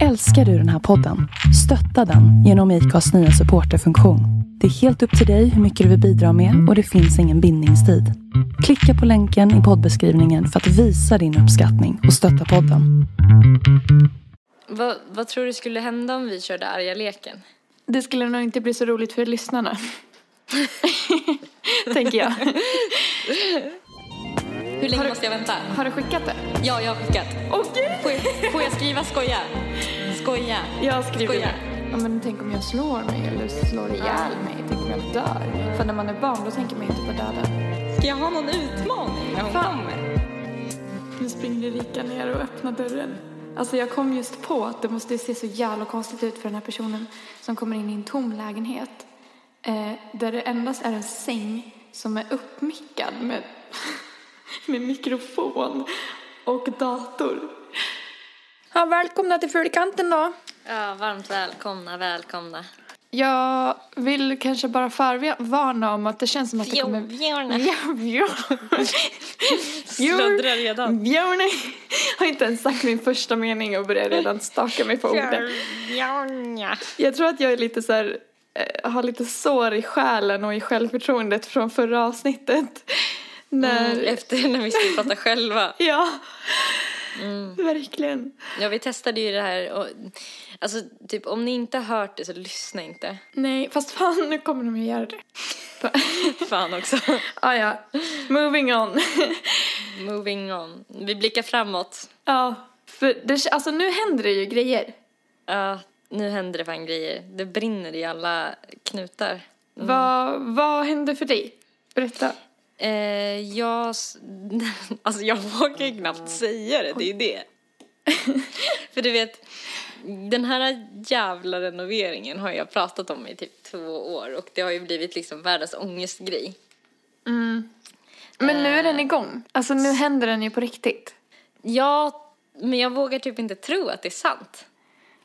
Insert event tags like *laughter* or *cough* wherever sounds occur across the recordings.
Älskar du den här podden? Stötta den genom IKAs nya supporterfunktion. Det är helt upp till dig hur mycket du vill bidra med och det finns ingen bindningstid. Klicka på länken i poddbeskrivningen för att visa din uppskattning och stötta podden. Vad, vad tror du skulle hända om vi körde arga leken? Det skulle nog inte bli så roligt för lyssnarna. *laughs* Tänker jag. Hur länge Har du- måste jag vänta? Har du skickat det? Ja, jag har skickat. Okej. Får jag, får jag skriva skoja? Skoja. Jag skriver Skoja. Ja, men tänk om jag slår mig eller slår ihjäl mig. Tänk om jag dör. För när man är barn då tänker man inte på döden. Ska jag ha någon utmaning när hon Fan. kommer? Nu springer Erika ner och öppnar dörren. Alltså jag kom just på att det måste se så jävla konstigt ut för den här personen som kommer in i en tom lägenhet. Eh, där det endast är en säng som är uppmickad med, *laughs* med mikrofon och dator. Ja, välkomna till Fullkanten då. Ja, varmt välkomna, välkomna. Jag vill kanske bara förvarna om att det känns som att det kommer... Björne. *laughs* Sluddrar redan. Björn har inte ens sagt min första mening och börjar redan staka mig på orden. Björne. Jag tror att jag är lite så här, eh, har lite sår i själen och i självförtroendet från förra avsnittet. När, Mm, efter när vi skulle prata själva. *laughs* ja, Mm. verkligen. Ja, vi testade ju det här och alltså typ om ni inte har hört det så lyssna inte. Nej, fast fan nu kommer de att göra det. *laughs* Fan också. ah, ja, moving on. *laughs* Moving on. Vi blickar framåt. ja, för det, alltså nu händer det ju grejer. Ja, nu händer det fan grejer. Det brinner i alla knutar. Vad, vad hände för dig? Berätta. Eh, jag... *laughs* Alltså jag vågar ju knappt säga det, det är ju det. *laughs* För du vet, den här jävla renoveringen har jag pratat om i typ två år och det har ju blivit liksom världens ångestgrej. Men nu är den igång. Alltså nu händer den ju på riktigt. Ja, men jag vågar typ inte tro att det är sant.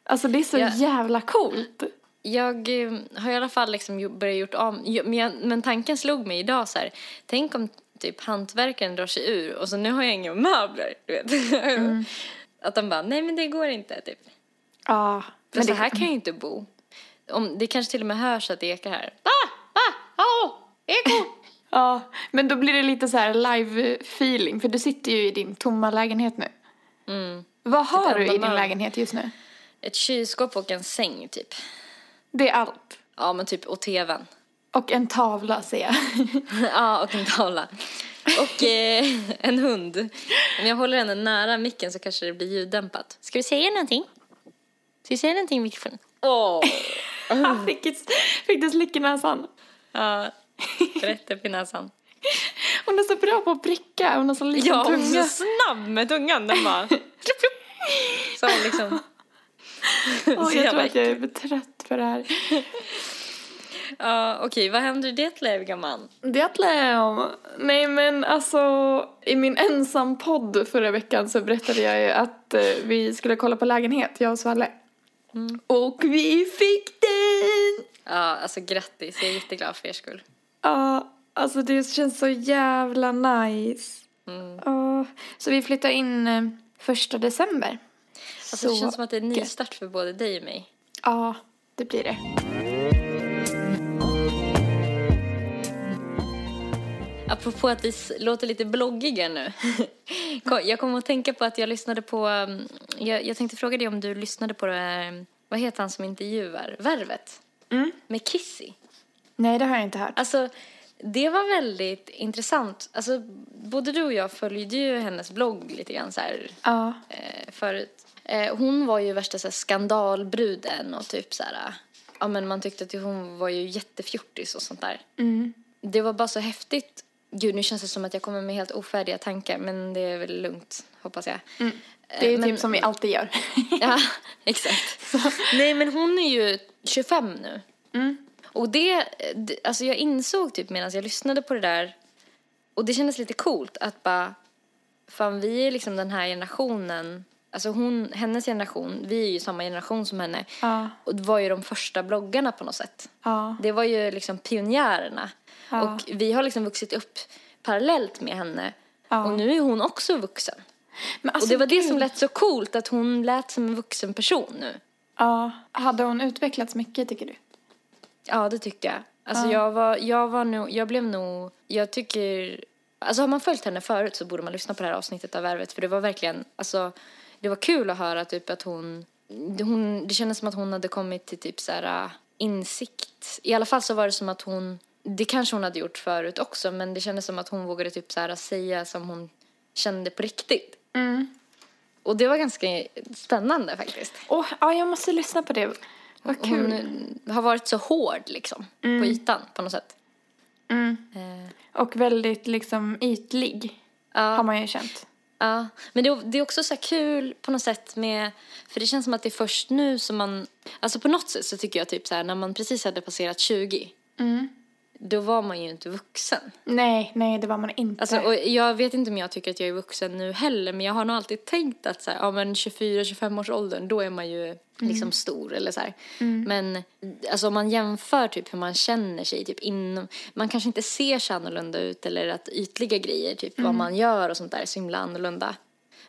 Alltså det är så Ja. jävla coolt. Jag eh, har i alla fall liksom börjat gjort om, men, jag, men tanken slog mig idag så här, tänk om typ hantverkaren drar sig ur och så nu har jag inga möbler, du vet. Att de bara, nej men det går inte, typ. Ja. För så här kan jag ju inte bo. Om, det kanske till och med hörs att det ekar här. Va? Va? Hallå? Eko? *laughs* Ja, men då blir det lite så här live feeling för du sitter ju i din tomma lägenhet nu. Mm. Vad har du i din lägenhet just nu? Ett kylskåp och en säng, typ. Det är allt. Ja, men typ, och tvn. Och en tavla ser jag. *laughs* Ja, och en tavla. Och eh, en hund. Om jag håller henne nära micken så kanske det blir ljuddämpat. Ska vi säga någonting? Ska vi säga någonting i mikrofonen? Åh! *laughs* Han fick, ett, fick du slick i näsan. Ja, rätt upp i näsan. Hon är så bra på att pricka. Hon har så liten Ja, hon är tunga. så snabb med tungan. Den bara... *laughs* Så liksom... Så jag tror att jag är för trött för det här. *laughs* Ja, okej. Vad händer i ditt liv, gumman? Detlem! Nej men alltså, i min ensam podd förra veckan så berättade jag ju att eh, vi skulle kolla på lägenhet, jag och Svalle. Och vi fick den! Ja, alltså grattis. Jag är jätteglad för er skull. Ja, alltså det känns så jävla nice. Mm. Så vi flyttar in eh, första december. Alltså, det känns som att det är en gött. nystart för både dig och mig. Ja, det blir det. Apropå att vi låter lite bloggiga nu. *laughs* Jag kom att tänka på att jag lyssnade på... um, Jag, jag tänkte fråga dig om du lyssnade på det här... Vad heter han som intervjuar? Värvet? Mm. Med Kissy. Nej, det har jag inte hört. Alltså, det var väldigt intressant. Alltså, både du och jag följde ju hennes blogg lite grann så här Ja. eh, förut. Eh, hon var ju värsta så skandalbruden och typ så här... Ja, men man tyckte att hon var ju jättefjortis och sånt där. Mm. Det var bara så häftigt. Gud, nu känns det som att jag kommer med helt ofärdiga tankar, men det är väl lugnt, hoppas jag. Det är Eh, men- typ som vi alltid gör. *laughs* Ja, exakt. Nej, men hon är ju 25 nu. Mm. Och det, det, alltså jag insåg typ medan jag lyssnade på det där, och det kändes lite coolt att bara, fan vi är liksom den här generationen, alltså hon, hennes generation, vi är ju samma generation som henne. Ja. Och det var ju de första bloggarna på något sätt. Ja. Det var ju liksom pionjärerna. Ja. Och vi har liksom vuxit upp parallellt med henne. Och nu är hon också vuxen. Alltså, och det var det som lät så coolt, att hon lät som en vuxen person nu. Ja, hade hon utvecklats mycket tycker du? Ja, det tyckte jag. Alltså Ja. jag var, jag var nog, jag blev nog, jag tycker, alltså har man följt henne förut så borde man lyssna på det här avsnittet av Värvet för det var verkligen, alltså det var kul att höra typ att hon, hon det kändes som att hon hade kommit till typ så här äh, insikt. I alla fall så var det som att hon, det kanske hon hade gjort förut också men det kändes som att hon vågade typ så här säga som hon kände på riktigt. Mm. Och det var ganska spännande faktiskt. Åh, ja, jag måste lyssna på det. Vad kul. Hon har varit så hård liksom på ytan på något sätt. Mm. Eh, Och väldigt liksom ytlig ja. har man ju känt. Ja, men det, är- det är också så här kul på något sätt med, för det känns som att det är först nu som man, alltså på något sätt så tycker jag typ så här när man precis hade passerat 20, Mm då var man ju inte vuxen. Nej, nej det var man inte. Alltså, och jag vet inte om jag tycker att jag är vuxen nu heller, men jag har nog alltid tänkt att så här, ja men 24-25 års åldern, då är man ju liksom stor eller så här. Men alltså om man jämför typ hur man känner sig typ inom, man kanske inte ser så annorlunda ut eller att ytliga grejer, typ vad man gör och sånt där är så himla annorlunda.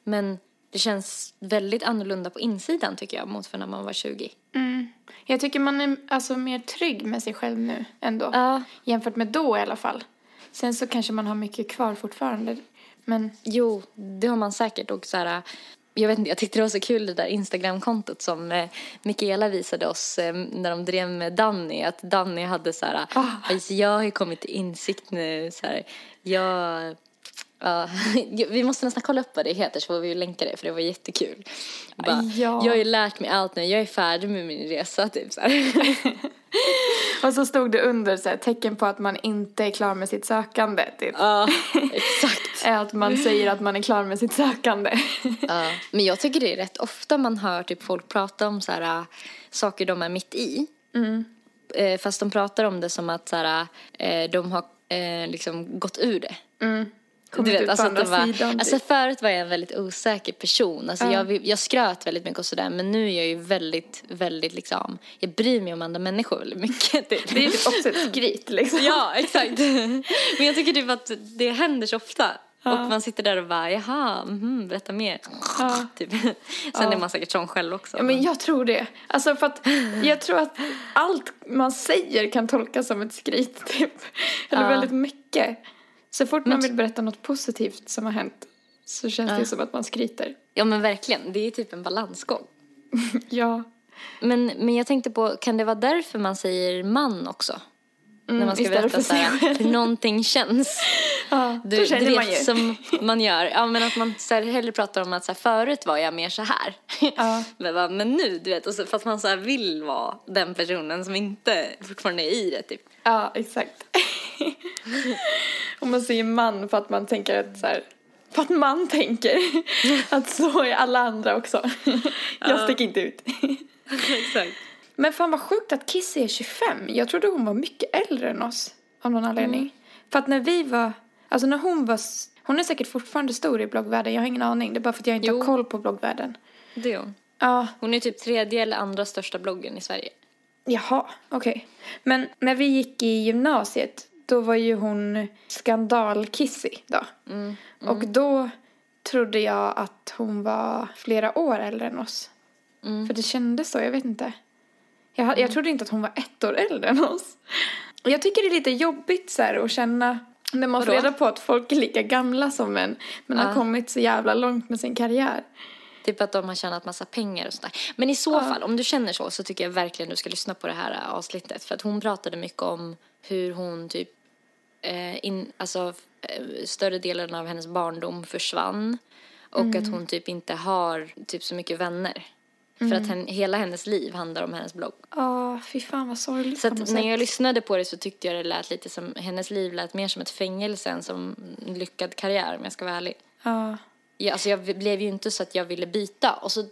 Men det känns väldigt annorlunda på insidan tycker jag mot för när man var 20. Mm. Jag tycker man är alltså mer trygg med sig själv nu ändå. Ja. Jämfört med då i alla fall. Sen så kanske man har mycket kvar fortfarande. Men Jo, det har man säkert. Och så här, jag vet inte, jag tyckte det var så kul det där Instagram-kontot som eh, Mikaela visade oss eh, när de drev med Danny. Att Danny hade så här, alltså, jag har ju kommit till insikt nu. Så här, jag, ja, *laughs* vi måste nästan kolla upp vad det heter så får vi länka det för det var jättekul. Bara, Ja. Jag har ju lärt mig allt nu, jag är färdig med min resa typ så. *laughs* Och så stod det under så här, tecken på att man inte är klar med sitt sökande. Typ. Ja, exakt. *laughs* Att man säger att man är klar med sitt sökande. Ja, men jag tycker det är rätt ofta man hör typ folk prata om så här, äh, saker de är mitt i. Mm. Eh, fast de pratar om det som att så här, eh, de har eh, liksom gått ur det. Mm. Ut på att andra var, sidan, typ. alltså förut var jag en väldigt osäker person. Alltså Ja. jag, jag skröt väldigt mycket och sådär men nu är jag ju väldigt, väldigt liksom, jag bryr mig om andra människor väldigt mycket. Typ. Det är typ också ett skryt liksom. Ja, exakt. Men jag tycker typ att det händer så ofta. Ja. Och man sitter där och bara, jaha, mhm, berätta mer. Ja. *laughs* Typ. Sen är man säkert sån själv också. Ja, men jag tror det. Alltså för att jag tror att allt man säger kan tolkas som ett skryt typ. Eller väldigt mycket. Så fort man vill berätta något positivt som har hänt så känns det som att man skryter. Ja men verkligen, det är typ en balansgång. *laughs* Ja. Men, men jag tänkte på, kan det vara därför man säger man också? Mm, När man ska berätta så här, någonting känns. *laughs* Ja, Du, då känner du man vet, ju. som *laughs* man gör. Ja men att man så här, hellre pratar om att så här, förut var jag mer så här. Ja. men, bara, men nu, du vet, och så, fast man så här vill vara den personen som inte fortfarande är i det typ. Ja, exakt. *laughs* Om man säger man för att man tänker att så här, för att man tänker *laughs* att så är alla andra också. *laughs* Jag sticker inte ut. Exakt. Men fan vad sjukt att Kissy är 25. Jag trodde hon var mycket äldre än oss. Av någon anledning. Mm. För att när vi var, alltså när hon var, hon är säkert fortfarande stor i bloggvärlden. Jag har ingen aning. Det är bara för att jag inte Jo. har koll på bloggvärlden. Det är hon. Ja, Hon är typ tredje eller andra största bloggen i Sverige. jaha, okej. Men när vi gick i gymnasiet, då var ju hon skandal-Kissy då. Mm. Och då trodde jag att hon var flera år äldre än oss. Mm. För det kändes så, jag vet inte. Jag, jag trodde inte att hon var ett år äldre än oss. Jag tycker det är lite jobbigt så här att känna när man får reda på att folk är lika gamla som en men har Ja. kommit så jävla långt med sin karriär. Typ att de har tjänat massa pengar och sådär. Men i så Ja. fall, om du känner så, så tycker jag verkligen du ska lyssna på det här avsnittet. För att hon pratade mycket om hur hon typ, eh, in, alltså eh, större delen av hennes barndom försvann. Och Mm. att hon typ inte har typ så mycket vänner. För Mm. att hen, hela hennes liv handlar om hennes blogg. Ja, fy fan vad sorgligt Så att när jag lyssnade på det så tyckte jag det lät lite som, hennes liv lät mer som ett fängelse än som en lyckad karriär om jag ska vara ärlig. Ja. Ja, alltså jag blev ju inte så att jag ville byta. Och så,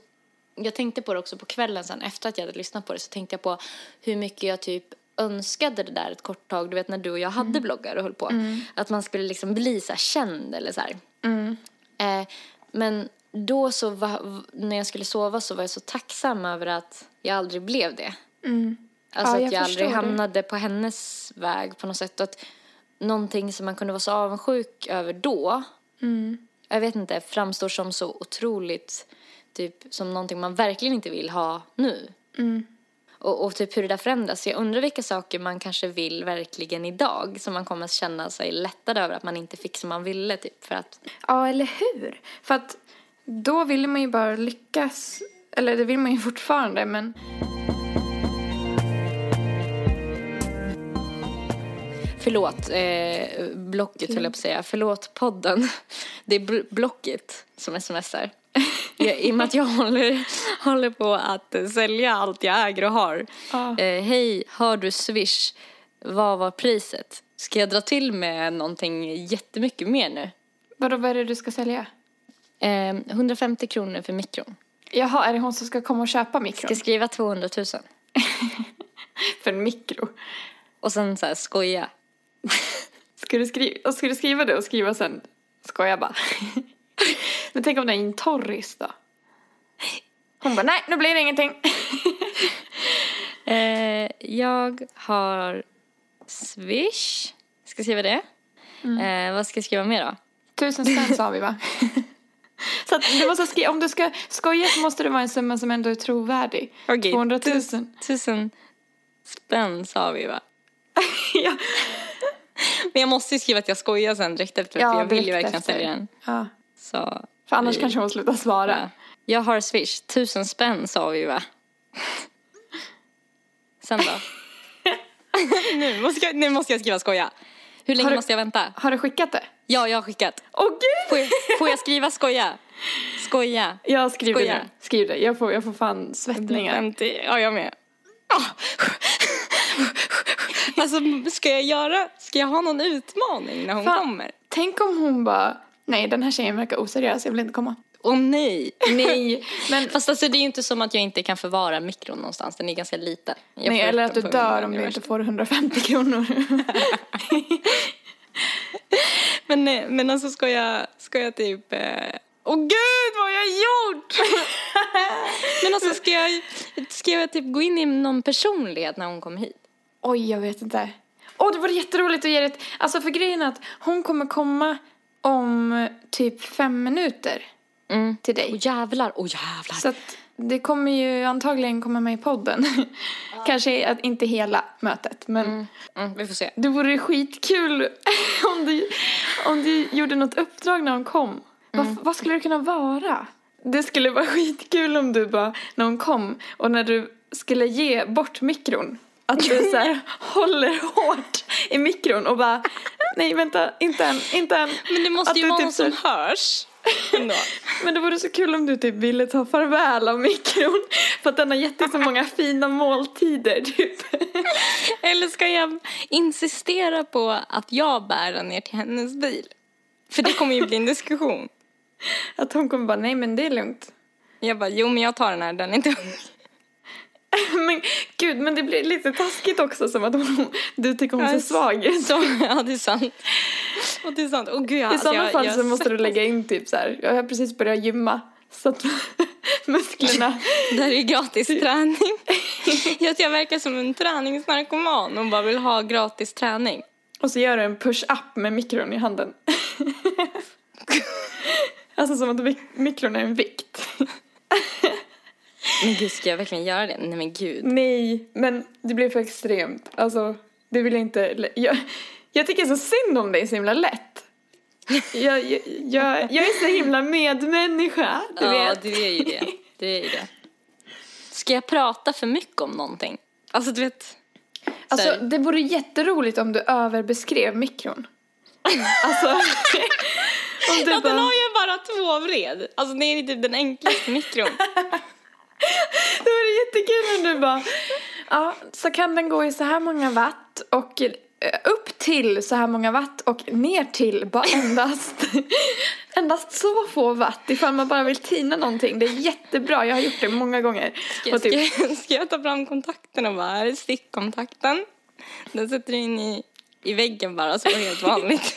jag tänkte på det också på kvällen sen efter att jag hade lyssnat på det så tänkte jag på hur mycket jag typ önskade det där ett kort tag. Du vet när du och jag hade bloggar och höll på. Att man skulle liksom bli så känd eller så här. Mm. Eh, men då så var, när jag skulle sova så var jag så tacksam över att jag aldrig blev det. Mm. Alltså Ja, att jag aldrig det. hamnade på hennes väg på något sätt. Att någonting som man kunde vara så avundsjuk över då Mm. jag vet inte, framstår som så otroligt, typ som någonting man verkligen inte vill ha nu. Och, och typ hur det där förändras. Jag undrar vilka saker man kanske vill verkligen idag som man kommer att känna sig lättad över att man inte fick som man ville typ för att Ja, eller hur? För att då ville man ju bara lyckas. Eller det vill man ju *laughs* fortfarande, men... Förlåt, eh, Blocket höll jag på att säga. Förlåt podden. *laughs* Det är bl- Blocket som smsar. Jag, I och med att jag håller, håller på att sälja allt jag äger och har. Ja. Eh, Hej, har du Swish? Vad var priset? Ska jag dra till med någonting jättemycket mer nu? Vadå, vad är det du ska sälja? Eh, 150 kronor för mikron. Jaha, är det hon som ska komma och köpa mikron? Ska skriva 200 000. *laughs* För en mikro. Och sen så här skoja. Ska du, skriva, ska du skriva det och skriva sen? Skoja bara. *laughs* Men tänk om det är en torris då? Hon bara, nej, nu blir det ingenting. *laughs* Eh, jag har Swish. Ska skriva det? Eh, vad ska jag skriva mer då? Tusen spänn sa vi va? *laughs* Så du måste skriva, om du ska skoja så måste det vara en summa som ändå är trovärdig. Okej, 200 000. tus- Tusen spänn sa vi va? *laughs* ja. Men jag måste ju skriva att jag skojar sen direkt efter Ja, för jag vill ju verkligen sälja den. ja. Så, För annars kanske hon slutar svara. ja. Jag har Swish, tusen spänn sa vi va? Sen då? *laughs* nu, måste jag, nu måste jag skriva skoja. Hur länge du- måste jag vänta? Har du skickat det? Ja, jag har skickat. Åh gud! Får jag, får jag skriva skoja? Skoja. Jag skriver Skoja. det. Skriv det. Jag får, jag får fan svettningar. 50, ja jag med. Ah. Alltså ska jag göra, ska jag ha någon utmaning när hon Fan. kommer? Tänk om hon bara, nej den här tjejen verkar oseriös, jag vill inte komma. Åh nej. Nej, *laughs* men Fast alltså det är ju inte som att jag inte kan förvara mikron någonstans, den är ganska liten. Jag nej, eller att du dör om du inte får 150 kronor. *laughs* Men, eh, men alltså ska jag, ska jag typ... eh, Åh gud vad jag har gjort! *laughs* men alltså ska jag, ska jag typ gå in i någon personlighet när hon kommer hit? Oj, jag vet inte. Åh, det vore jätteroligt att ge det. Alltså för grejen är att hon kommer komma om typ fem minuter Mm. till dig. Åh jävlar, åh jävlar. Så att det kommer ju antagligen komma med i podden. *laughs* Kanske att inte hela mötet, men Mm, vi får se. det vore skitkul *laughs* om du, om du gjorde något uppdrag när hon kom. Vad, vad skulle det kunna vara? Det skulle vara *laughs* skitkul om du bara, när hon kom och när du skulle ge bort mikron, att du så här håller hårt i mikron och bara, nej vänta, inte än, inte än. Men det måste Att ju vara typ någon så- som hörs. *laughs* Men det vore så kul om du typ ville ta farväl av mikron för att den har gett dig så många fina måltider typ. *laughs* Eller ska jag insistera på att jag bär den ner till hennes bil? För det kommer ju bli en diskussion. *laughs* Att hon kommer bara, nej men det är lugnt. Jag bara, jo men jag tar den här, den är inte. *laughs* Men gud, men det blir lite taskigt också som att hon, du tycker hon ser svag *laughs* ut. Så, ja det är sant. Och det är sant. Åh gud, I sådana jag, fall jag, så måste du lägga in typ så här. jag har precis börjat gymma så att *laughs* musklerna, Det här är gratis träning. Jag, jag verkar som en träningsnarkoman och bara vill ha gratis träning. och så gör du en push-up med mikron i handen. Alltså som att mikron är en vikt. Men gud, ska jag verkligen göra det? Nej men gud. Nej, men det blir för extremt. Alltså, det vill jag inte... Jag, jag tycker så synd om dig så himla lätt. Jag, jag, jag, jag är så himla medmänniska, du ja, vet. du är ju det. Du är ju det. Ska jag prata för mycket om någonting? Alltså du vet. så Alltså, här- det vore jätteroligt om du överbeskrev mikron. Alltså, *laughs* om du Ja, den bara... har ju bara två vred. Alltså det är typ den enklaste mikron. *laughs* Jättekul om du bara, ja, så kan den gå i så här många watt och eh, upp till så här många watt och ner till bara endast, *laughs* endast så få watt ifall man bara vill tina någonting. Det är jättebra, jag har gjort det många gånger. Ska, typ, ska, ska jag ta fram kontakten och bara, här är stickkontakten. Den sätter du in i, i väggen bara så är det helt vanligt.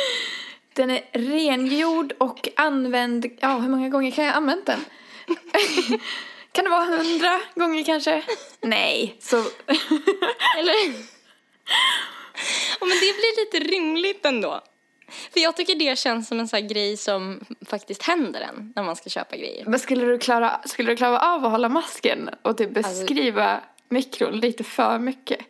*laughs* den är rengjord och använd, ja hur många gånger kan jag ha använt den? *laughs* kan det vara hundra gånger kanske? Nej, så *laughs* Eller? Ja, men det blir lite rimligt ändå. För jag tycker det känns som en sån grej som faktiskt händer en när man ska köpa grejer. Men skulle du klara, skulle du klara av att hålla masken och typ Alltså- beskriva mikron lite för mycket?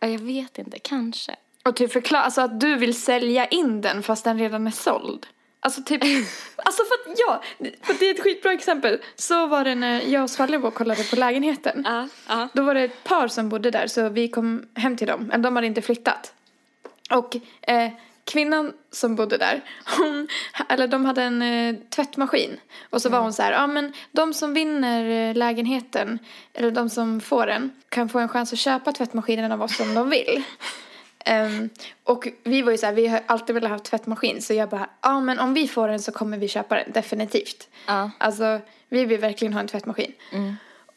Ja, jag vet inte, kanske. Och typ förklara, alltså att du vill sälja in den fast den redan är såld. Alltså typ, alltså för att ja, för att det är ett skitbra exempel. Så var det när jag och Svalle var och kollade på lägenheten. Ja, ja. Då var det ett par som bodde där så vi kom hem till dem, men de hade inte flyttat. Och eh, kvinnan som bodde där, hon, eller de hade en eh, tvättmaskin. Och så var hon så här, ja men de som vinner eh, lägenheten, eller de som får den, kan få en chans att köpa tvättmaskinen av oss om de vill. *laughs* Ehm, och vi var ju så här, vi har alltid velat ha tvättmaskin så jag bara, ja men om vi får den så kommer vi köpa den, definitivt. Ja. Alltså, vi vill verkligen ha en tvättmaskin.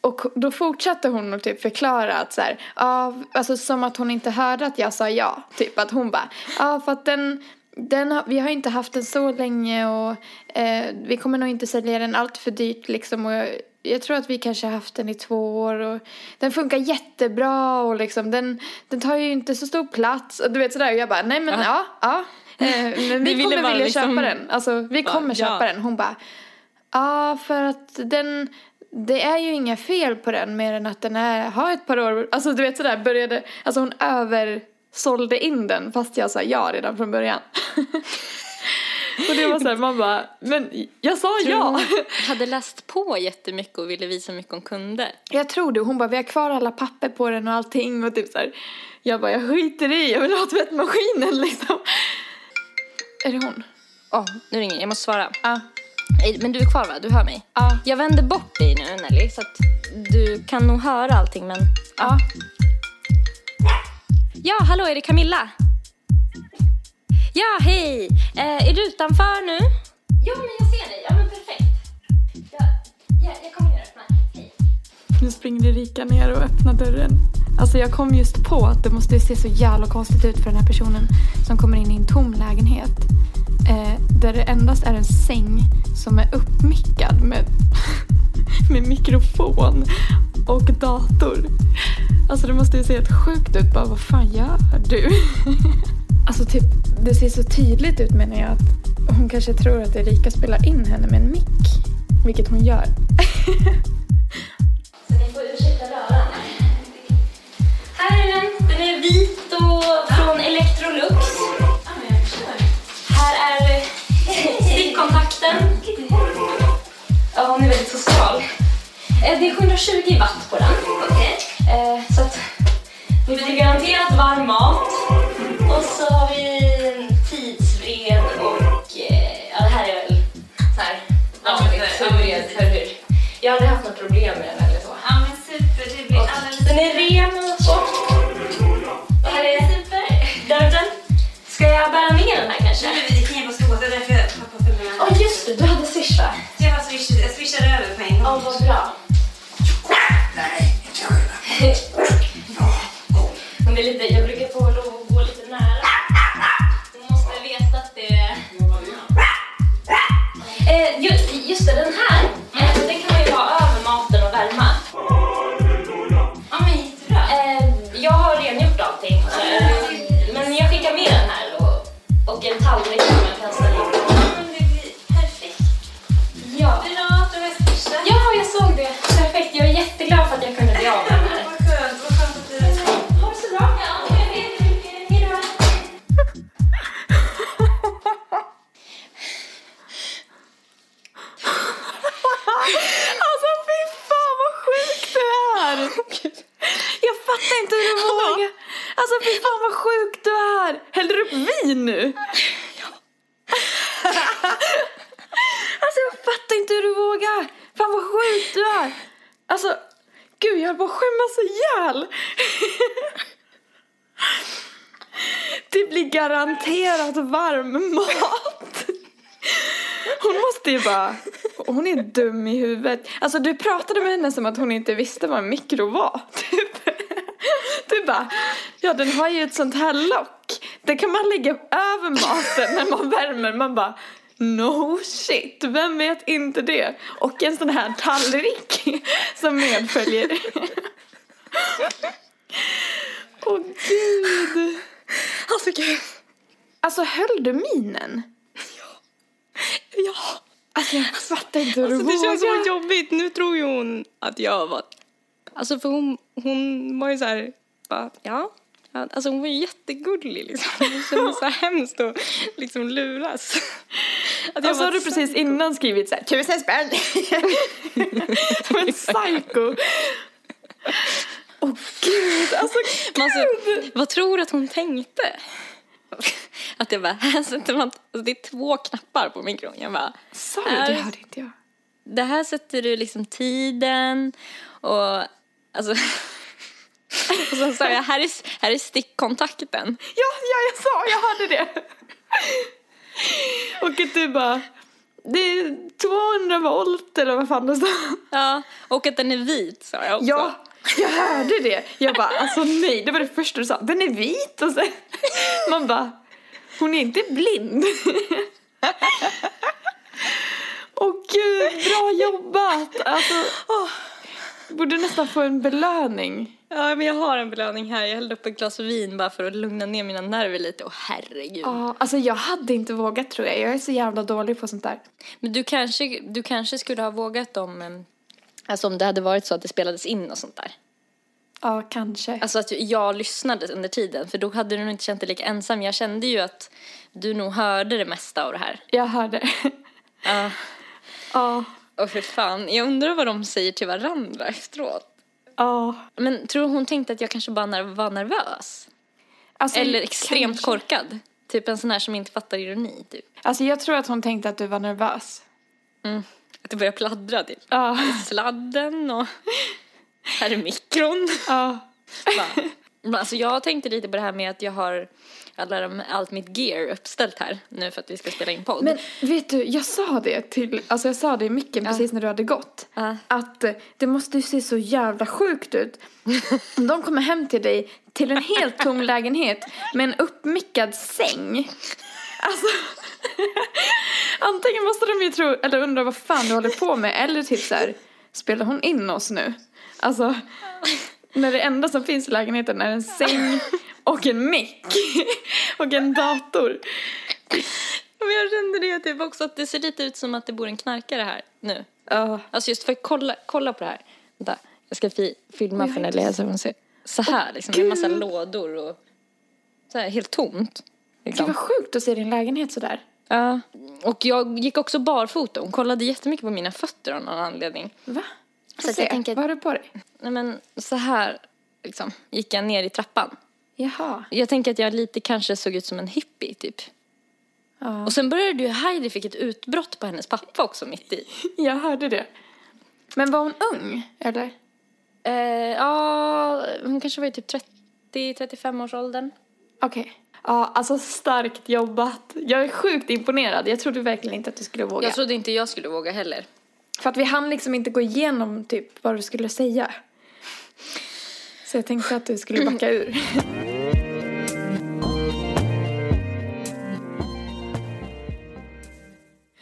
Och då fortsatte hon att typ förklara att så här, ja, alltså som att hon inte hörde att jag sa ja. Typ att hon bara, ja för att den, den har, vi har inte haft den så länge och eh, vi kommer nog inte sälja den allt för dyrt liksom. Och jag, tror att vi kanske har haft den i två år och den funkar jättebra och liksom den, den tar ju inte så stor plats. Och du vet sådär och jag bara, nej men ja, ja. *laughs* Eh, men vi ville kommer vilja liksom- köpa den. Alltså vi kommer köpa ja. den. Hon bara, Ja, för att den, det är ju inga fel på den mer än att den är, har ett par år, alltså du vet sådär började, alltså hon översålde in den fast jag sa ja redan från början. *laughs* och det var såhär, man bara, men jag sa ja. Hon hade läst på jättemycket och ville visa mycket hon kunde. Jag tror det, hon bara, vi har kvar alla papper på den och allting och typ såhär, jag bara, jag skiter i, jag vill ha tvättmaskinen liksom. Är det hon? Åh, nu ringer jag måste svara. Ja. Nej, Men du är kvar va? Du hör mig? Ja. Jag vänder bort dig nu Nelly så att du kan nog höra allting men... Ja. Ja, hallå är det Camilla? Ja, hej! Eh, är du utanför nu? Ja, men jag ser dig. Ja, men perfekt. Ja, ja, jag kommer ner och öppnar. Hej. Nu springer Erika ner och öppnar dörren. Alltså jag kom just på att det måste ju se så jävla konstigt ut för den här personen som kommer in i en tom lägenhet. Eh, där det endast är en säng som är uppmickad med, *laughs* med mikrofon och dator. Alltså det måste ju se helt sjukt ut. Bara vad fan gör du? *laughs* Alltså typ, det ser så tydligt ut menar jag att hon kanske tror att Erika spelar in henne med en mick. Vilket hon gör. *laughs* Så ni får ursäkta röran. Här är den. Den är vit och från Electrolux. Här är eh, *laughs* stickkontakten. Ja, hon är väldigt social. Eh, Det är 720 watt på den. Eh, Så att ni får garanterat varm mat. Vanligt huvudred för hur jag hade haft något problem med den eller så. Ja men super, det blir alldeles Den är ren och. Och här är dörren. Ska jag bära ner den här kanske? Nu är vi knep och skåt, det är därför jag har på filmerna. Ja just det, du hade swish va? Ju- Hon är dum i huvudet. Alltså du pratade med henne som att hon inte visste vad en mikro var. *laughs* Typ. Du bara, ja den har ju ett sånt här lock. Det kan man lägga över maten när man värmer. Man bara, no shit, vem vet inte det? Och en sån här tallrik *laughs* som medföljer. Åh gud. Alltså gud. Alltså höll du minen? Ja. Alltså jag fattar inte hur Alltså, du det känns så vågar. jobbigt. Nu tror ju hon att jag var... Alltså för hon, hon var ju så här... Bara, ja. Alltså hon var ju jättegullig liksom. Det kändes så hemskt att liksom luras. Att Och så har du precis innan skrivit så här, tusen spänn. Som en psycho. Åh gud, alltså Men alltså, vad tror du att hon tänkte? Att jag bara, *laughs* här sätter man... Alltså det är två knappar på mikron. Jag bara, Sa du? Det hörde inte jag. det här sätter du liksom tiden och alltså... *laughs* och sen sa jag, här är, här är stickkontakten. *laughs* Ja, ja, jag sa, jag hörde det. Och att du bara, det är 200 volt eller vad fan det sa. Ja, och att den är vit sa jag också. Ja, jag hörde det. Jag bara, alltså nej, det var det första du sa. Den är vit och sen, man bara, hon är inte blind. Åh gud, bra jobbat. Alltså, åh, borde nästan få en belöning. Ja, men jag har en belöning här. Jag hällde upp ett glas vin bara för att lugna ner mina nerver lite. Och herregud. Ja, alltså jag hade inte vågat tror jag. Jag är så jävla dålig på sånt där. Men du kanske, du kanske skulle ha vågat om, em, alltså om det hade varit så att det spelades in och sånt där. Ja, kanske. Alltså att jag lyssnade under tiden, för då hade du nog inte känt dig lika ensam. Jag kände ju att du nog hörde det mesta av det här. Jag hörde. Ja. Ja, Och för fan, jag undrar vad de säger till varandra efteråt. ja. Men tror hon tänkte att jag kanske bara var nervös? Alltså, Eller extremt kanske. korkad? Typ en sån här som inte fattar ironi, typ. Alltså jag tror att hon tänkte att du var nervös. Att det börjar pladdra, typ. Ja. Sladden och... *laughs* Här är mikron. Ja. Bara. Alltså jag tänkte lite på det här med att jag har alla de, allt mitt gear uppställt här nu för att vi ska spela in podd. Men vet du, jag sa det till, alltså jag sa det i micken precis när du hade gått. Ja. Att eh, det måste ju se så jävla sjukt ut. De kommer hem till dig till en helt tom lägenhet med en uppmickad säng. Alltså. Antingen måste de ju tro, eller undra vad fan du håller på med. Eller typ så här, spelar hon in oss nu? Alltså. När det enda som finns i lägenheten är en säng och en mick. *laughs* Och en dator. Men jag kände det typ också att det ser lite ut som att det bor en knarkare här nu. Ja. Alltså just för att kolla, kolla på det här. Vänta, jag ska fi, filma för Nelly så hon ser. Så här liksom, med en massa lådor och så här helt tomt. Gud Liksom. vad sjukt att se din lägenhet sådär. Ja. Och jag gick också barfota. Hon kollade jättemycket på mina fötter av någon anledning. Va? Så Så att jag tänker- Vad har du på dig? Nej men så här liksom, gick jag ner i trappan. Jaha. Jag tänker att jag lite kanske såg ut som en hippie typ. Ja. Och sen började ju Heidi fick ett utbrott på hennes pappa också mitt i. *laughs* Jag hörde det. Men var hon ung, eller? Eh, ja, hon kanske var i typ 30-35 års åldern. Okej. Ja, alltså starkt jobbat. Jag är sjukt imponerad. Jag trodde verkligen inte att du skulle våga. Jag trodde inte jag skulle våga heller. För att vi hann liksom inte gå igenom typ vad du skulle säga. Så jag tänkte att du skulle backa ur.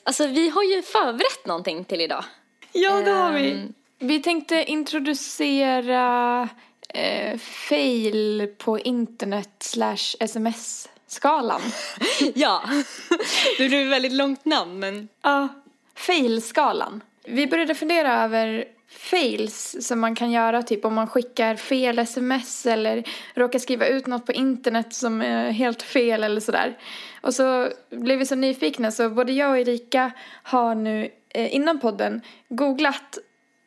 Alltså vi har ju förberett någonting till idag. ja, det har vi. Ehm. Vi tänkte introducera eh, fail på internet slash sms-skalan. *laughs* Ja, *laughs* det blev ett väldigt långt namn men Ja, fail-skalan. Vi började fundera över fails som man kan göra typ om man skickar fel sms eller råkar skriva ut något på internet som är helt fel eller sådär. Och så blev vi så nyfikna så både jag och Erika har nu eh, innan podden googlat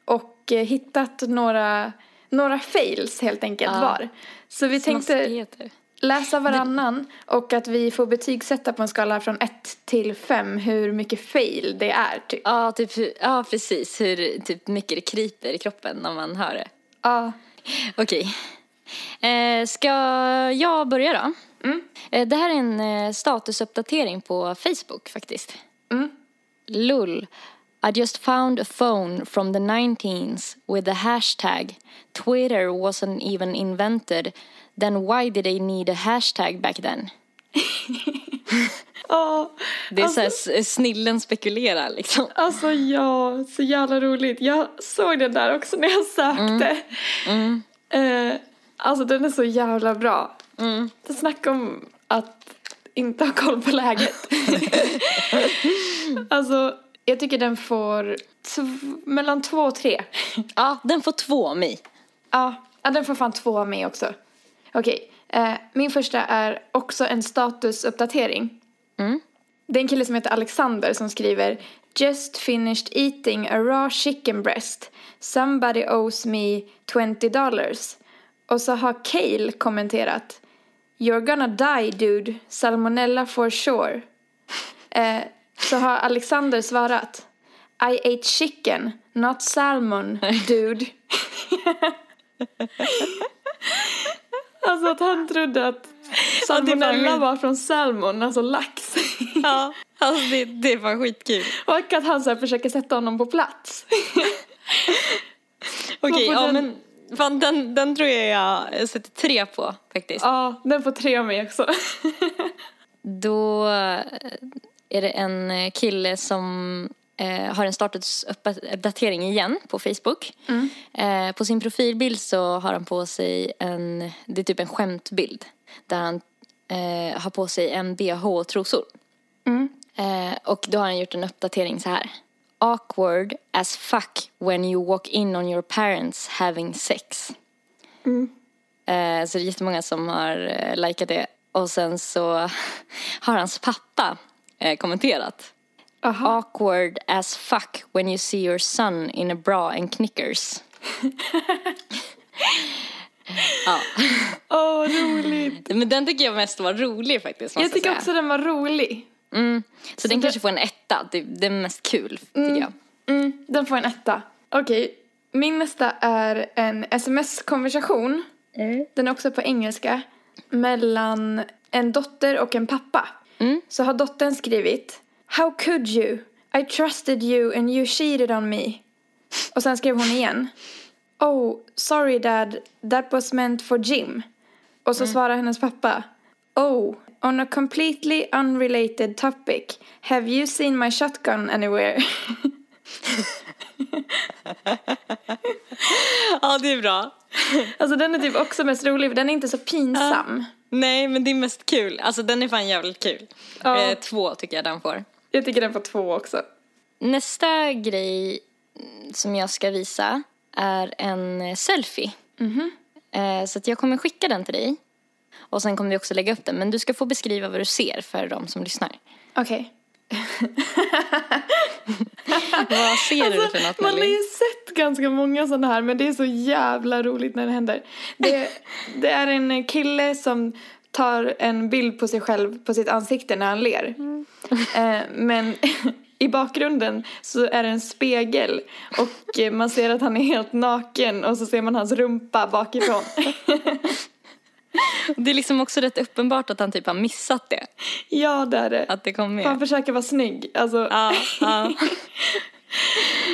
och eh, hittat några, några fails helt enkelt Ja. var. Så vi tänkte. Läsa varannan och att vi får betygsätta på en skala från 1 till 5 hur mycket fail det är typ. Ja, typ, ja, precis. Hur typ, mycket det kryper i kroppen när man hör det. Ja. Okej. Eh, ska jag börja då? Eh, det här är en eh, statusuppdatering på Facebook faktiskt. Mm. Lull. I just found a phone from the 19s with the hashtag Twitter wasn't even invented. Then why did they need a hashtag back then? *laughs* Ja, Det är så här s- snillen spekulerar liksom. alltså ja, så jävla roligt. Jag såg den där också när jag sökte. Eh, alltså den är så jävla bra. Mm. Det snackar om att inte har koll på läget. *laughs* alltså, jag tycker den får mellan två och tre. Ja, den får två av mig. Ja, ja, den får fan två av mig också. Okej, eh, min första är också en statusuppdatering. Mm. Det är en kille som heter Alexander som skriver Just finished eating a raw chicken breast. Somebody owes me 20 dollars. Och så har Cale kommenterat You're gonna die dude. Salmonella for sure. Eh, så har Alexander svarat I ate chicken, not salmon, dude. *laughs* *laughs* *laughs* alltså att han trodde att salmonella var från salmon, alltså lax. Ja, alltså det, det fan skitkul. Och att han så försöker sätta honom på plats. Okej, får ja den- men fan, den, den tror jag jag sätter tre på faktiskt. ja, den får tre av mig också. Då är det en kille som eh, har en statusuppdatering igen på Facebook. Eh, på sin profilbild så har han på sig en, det är typ en skämtbild. Där han eh, har på sig en bh och trosor. Eh, och då har han gjort en uppdatering så här. Awkward as fuck when you walk in on your parents having sex. Eh, så det är jättemånga som har eh, likat det. Och sen så *laughs* har hans pappa kommenterat. Aha. Awkward as fuck when you see your son in a bra and knickers. *laughs* ja. Åh, roligt. *laughs* Men den tycker jag mest var rolig faktiskt. Jag tycker säga. också den var rolig. Mm. Så, den det- kanske får en etta. Det, det är mest kul tycker jag. Mm, den får en etta. Okej, min nästa är en sms-konversation. Den är också på engelska. Mellan en dotter och en pappa. Så har dottern skrivit How could you? I trusted you and you cheated on me. Och sen skrev hon igen. Oh, sorry dad. That was meant for Jim. Och så svarar hennes pappa. Oh, on a completely unrelated topic. Have you seen my shotgun anywhere? *laughs* Ja, det är bra. Alltså den är typ också mest rolig för den är inte så pinsam. Nej, men det är mest kul. Alltså den är fan jävligt kul. Ja. Eh, två tycker jag den får. Jag tycker den får två också. Nästa grej mm, som jag ska visa är en eh, selfie. Eh, Så att jag kommer skicka den till dig. Och sen kommer vi också lägga upp den. Men du ska få beskriva vad du ser för de som lyssnar. Okej. *laughs* Vad ser du för något Alltså, Man har ju sett ganska många sådana här men det är så jävla roligt när det händer. Det, det är en kille som tar en bild på sig själv på sitt ansikte när han ler. Eh, men *laughs* i bakgrunden så är det en spegel och eh, man ser att han är helt naken och så ser man hans rumpa bakifrån. *laughs* Det är liksom också rätt uppenbart att han typ har missat det. ja, det är det. Att det kom Han med. försöker vara snygg. Alltså, Ja, ja.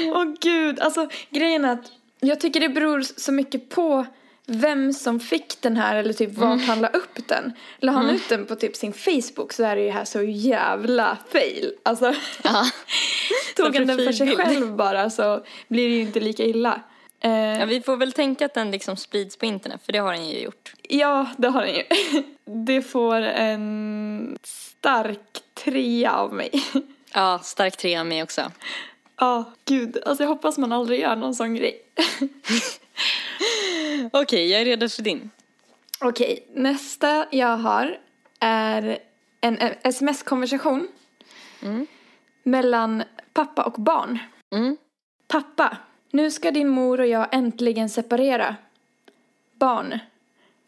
*laughs* Åh gud, alltså grejen är att jag tycker det beror så mycket på vem som fick den här eller typ vart han la upp den. La han ut den på typ sin Facebook så är det ju här så jävla fail. Alltså, ja. *laughs* tog han den för sig själv bara så blir det ju inte lika illa. Eh, ja, vi får väl tänka att den liksom sprids på internet, för det har den ju gjort. ja, det har den ju. *laughs* Det får en stark trea av mig. *laughs* Ja, stark trea av mig också. Ja, gud. Alltså jag hoppas man aldrig gör någon sån grej. *laughs* Okej, jag är redo för din. Okej, nästa jag har är en sms-konversation mellan pappa och barn. Mm. Pappa, nu ska din mor och jag äntligen separera. Barn,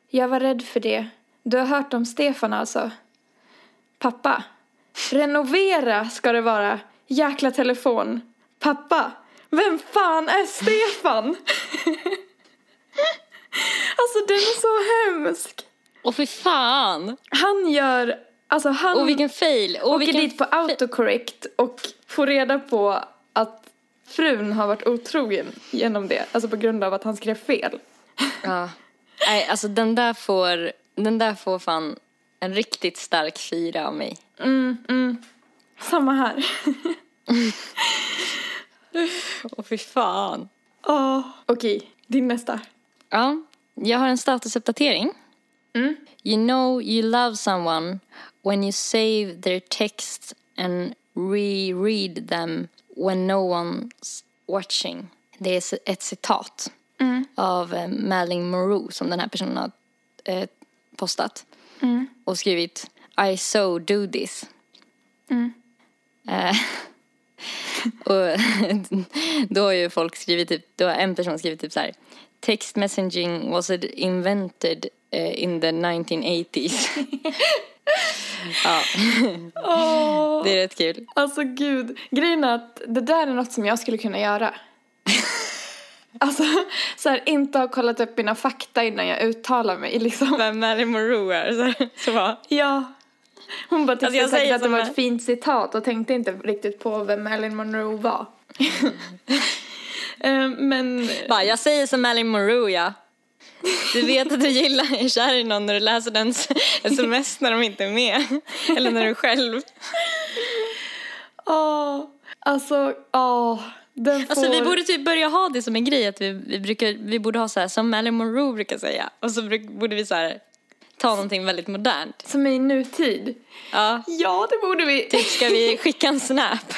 jag var rädd för det. Du har hört om Stefan alltså? Pappa, renovera ska det vara. Jäkla telefon. Pappa, vem fan är Stefan? *laughs* alltså den är så hemsk. Och för fan! Han gör, alltså han Och vilken fail! Och åker vilken dit på autocorrect och får reda på att frun har varit otrogen genom det. Alltså på grund av att han skrev fel. Ja. Nej, alltså den där får, den där får fan en riktigt stark fyra av mig. Mm, mm. Samma här. *laughs* Och fy fan. Åh. Okej, din nästa. Ja, jag har en statusuppdatering. Mm. You know you love someone when you save their texts and reread them when no one's watching. Det är ett citat av eh, Madeline Monroe som den här personen har eh, postat och skrivit I so do this. Eh, *laughs* och *laughs* då har ju folk skrivit typ, då har en person skrivit typ så här Text messaging was invented eh, in the 1980s. *laughs* ja, det är rätt kul. Alltså gud, grejen är att det där är något som jag skulle kunna göra. *laughs* Alltså, så här, inte ha kollat upp mina fakta innan jag uttalar mig liksom. Vem Marilyn Monroe är. Så, så bara, Ja. Hon bara tyckte Alltså, jag säkert säger att det var en- ett fint citat och tänkte inte riktigt på vem Marilyn Monroe var. *laughs* Eh, Men bara, jag säger som Marilyn Monroe ja. Du vet att du gillar, är kär i någon när du läser dens *laughs* sms när de inte är med. Eller när du är själv. *laughs* åh, alltså åh. Den får... Alltså vi borde typ börja ha det som en grej att vi, vi, brukar, vi borde ha så här som Marilyn Monroe brukar säga. Och så bruk, borde vi så här ta någonting väldigt modernt. Som är i nutid. Ja. Ja, det borde vi. Typ ska vi *laughs* skicka en snap?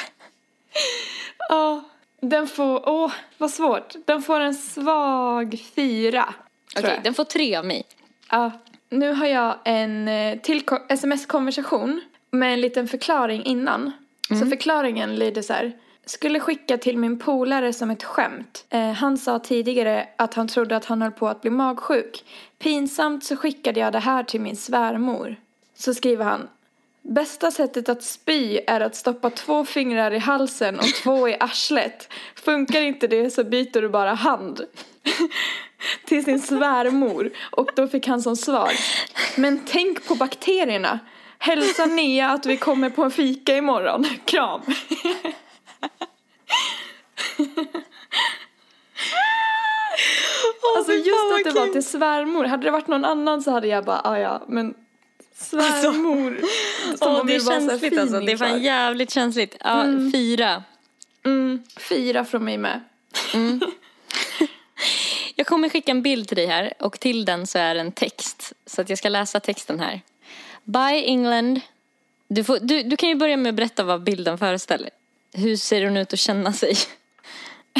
Ja, den får, åh, vad svårt. Den får en svag fyra. Okej, jag. den får tre av mig. Ja, nu har jag en eh, till ko- sms-konversation med en liten förklaring innan. Så förklaringen lyder så här. Skulle skicka till min polare som ett skämt. Eh, han sa tidigare att han trodde att han höll på att bli magsjuk. Pinsamt så skickade jag det här till min svärmor. Så skriver han. Bästa sättet att spy är att stoppa två fingrar i halsen och två i arslet. Funkar inte det så byter du bara hand. *laughs* Till sin svärmor. Och då fick han som svar. Men tänk på bakterierna. Hälsa Nea att vi kommer på en fika imorgon. *laughs* Kram. *laughs* alltså just att det var till svärmor. Hade det varit någon annan så hade jag bara, ah, ja men svärmor. *laughs* som Åh, om det är känsligt alltså. Det är fan jävligt känsligt. Ja, fyra. Mm, fyra från mig med. *laughs* Jag kommer skicka en bild till dig här och till den så är det en text. Så att jag ska läsa texten här. Bye England. Du, får, du, du kan ju börja med att berätta vad bilden föreställer. Hur ser hon ut att känna sig?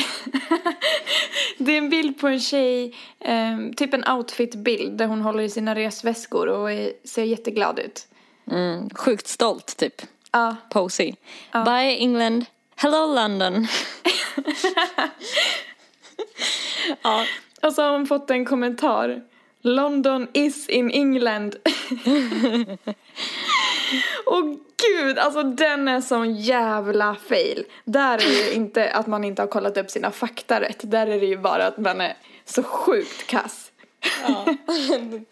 *laughs* Det är en bild på en tjej, ehm, typ en outfit-bild där hon håller i sina resväskor och är, ser jätteglad ut. Mm, sjukt stolt typ. Ja, Posy. Bye England. Hello London. *laughs* ja, och så har hon fått en kommentar. London is in England. *laughs* Och gud, alltså den är sån jävla fail. Där är det ju inte att man inte har kollat upp sina fakta rätt. Där är det ju bara att man är så sjukt kass. *laughs*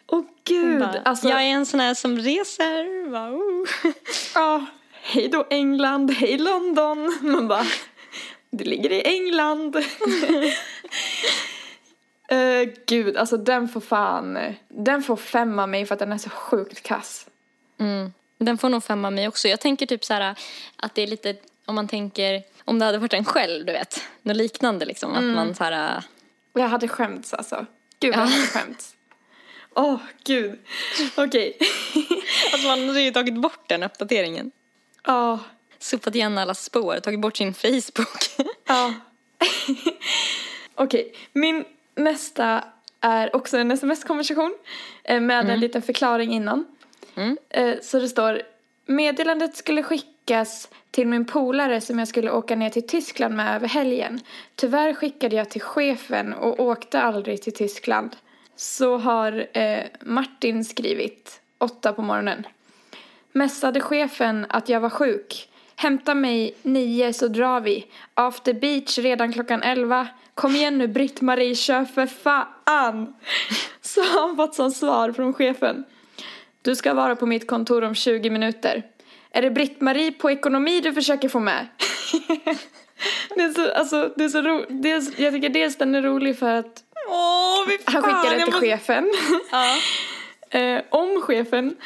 Åh gud, bara, alltså. Jag är en sån här som reser. Bara, oh. *laughs* Ja, hej då England, hej London. Man bara, det ligger i England. *laughs* Eh, gud, alltså den får fan, den får femma mig för att den är så sjukt kass. Mm. Den får nog femma mig också. Jag tänker typ så här att det är lite, om man tänker, om det hade varit en själv, du vet. Något liknande liksom. Att man så här, Och jag hade skämts alltså. Gud, jag hade skämts. Åh, gud. Okej. *laughs* alltså man hade ju tagit bort den uppdateringen. Ja, Sopat igen alla spår, tagit bort sin Facebook. *laughs* ja. *laughs* Okej, min nästa är också en sms-konversation eh, med en liten förklaring innan. Mm. Så det står Meddelandet skulle skickas till min polare som jag skulle åka ner till Tyskland med över helgen. Tyvärr skickade jag till chefen och åkte aldrig till Tyskland. Så har eh, Martin skrivit, åtta på morgonen. Mässade chefen att jag var sjuk. Hämta mig nio så drar vi. After beach redan klockan elva. Kom igen nu Britt-Marie, kör för fan! *laughs* Så har han fått som svar från chefen. Du ska vara på mitt kontor om 20 minuter. Är det Britt-Marie på ekonomi du försöker få med? *laughs* det är så, alltså, det är så ro, dels, jag tycker dels den är rolig för att Åh, fy han skickar det till chefen. Ja. *laughs* eh, om chefen.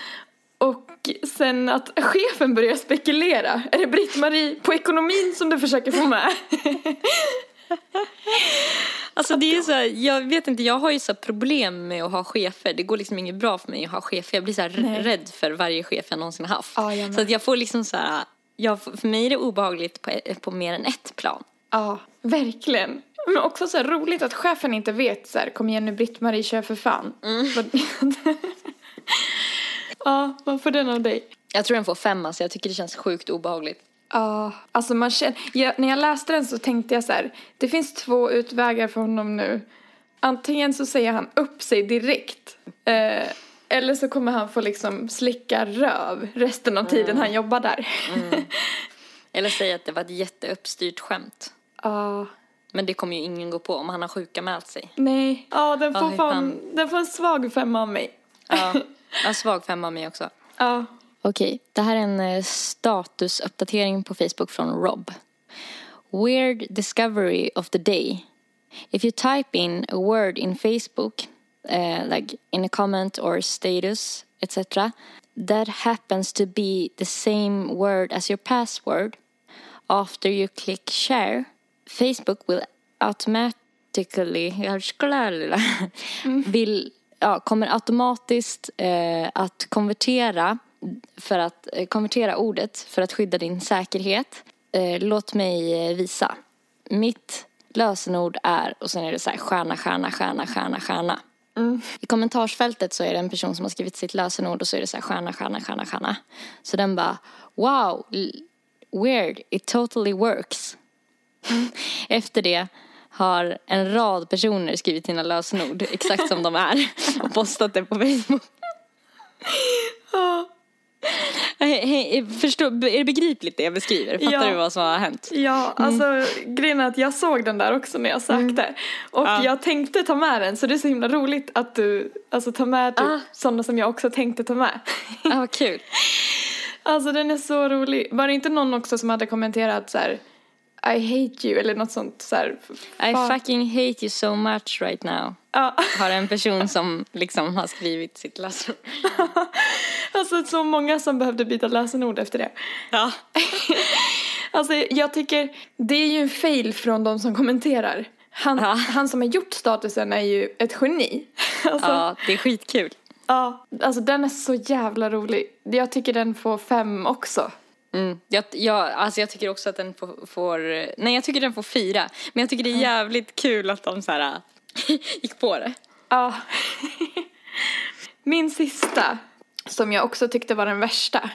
Och sen att chefen börjar spekulera. Är det Britt-Marie på ekonomin som du försöker få med? *laughs* *laughs* Alltså det är så här, jag vet inte, jag har ju så problem med att ha chefer. Det går liksom inget bra för mig att ha chefer. Jag blir så rädd för varje chef jag någonsin har haft. Jag med. så att jag får liksom så här, jag, för mig är det obehagligt på, på mer än ett plan. Ja, verkligen. Men också så här roligt att chefen inte vet så här, kom igen nu Britt-Marie, kör för fan. Vad- *laughs* ja, vad får den av dig? Jag tror den får femma så jag tycker det känns sjukt obehagligt. Ja, alltså man känner, jag, när jag läste den så tänkte jag så här, det finns två utvägar för honom nu. Antingen så säger han upp sig direkt. Eh, eller så kommer han få liksom slicka röv resten av tiden han jobbar där. *laughs* Eller säga att det var ett jätteuppstyrt skämt. Ja, Men det kommer ju ingen gå på om han har sjukanmält sig. nej. Ja, den får hur fan, den får en svag femma av mig. Ja, *laughs* jag svag femma av mig också. Ja. Okej, det här är en eh, statusuppdatering på Facebook från Rob. Weird discovery of the day. If you type in a word in Facebook, uh, like in a comment or status, etc., that happens to be the same word as your password, after you click share, Facebook will automatically, vill, ja, kommer automatiskt eh, att konvertera för att eh, konvertera ordet för att skydda din säkerhet. Eh, låt mig eh, visa. Mitt lösenord är, och sen är det så här stjärna, stjärna, stjärna, stjärna, stjärna. I kommentarsfältet så är det en person som har skrivit sitt lösenord och så är det så här stjärna, stjärna, stjärna, stjärna. Så den bara, wow, weird, it totally works. *laughs* Efter det har en rad personer skrivit sina lösenord exakt som de är *laughs* och postat det på Facebook. Hej, hej, förstår, är det begripligt det jag beskriver? Fattar Ja. du vad som har hänt? Ja, alltså grejen är att jag såg den där också när jag sökte. Och Ja. jag tänkte ta med den så det är så himla roligt att du alltså, tar med typ, Ah. sådana som jag också tänkte ta med. Ja, vad kul. *laughs* alltså den är så rolig. Var det inte någon också som hade kommenterat så här I hate you eller något sånt så här. I fucking hate you so much right now. Ja, Har en person som liksom har skrivit sitt lösenord. *laughs* alltså så många som behövde byta lösenord efter det. Ja. *laughs* Alltså jag tycker det är ju en fail från de som kommenterar. Han, Ja. han som har gjort statusen är ju ett geni. *laughs* Alltså, ja, det är skitkul. Ja, alltså den är så jävla rolig. Jag tycker den får fem också. Mm. Jag, jag, alltså jag tycker också att den får, får, nej jag tycker den får fyra. Men jag tycker det är jävligt kul att de så här *laughs* gick på det. Ja. *laughs* Min sista, som jag också tyckte var den värsta,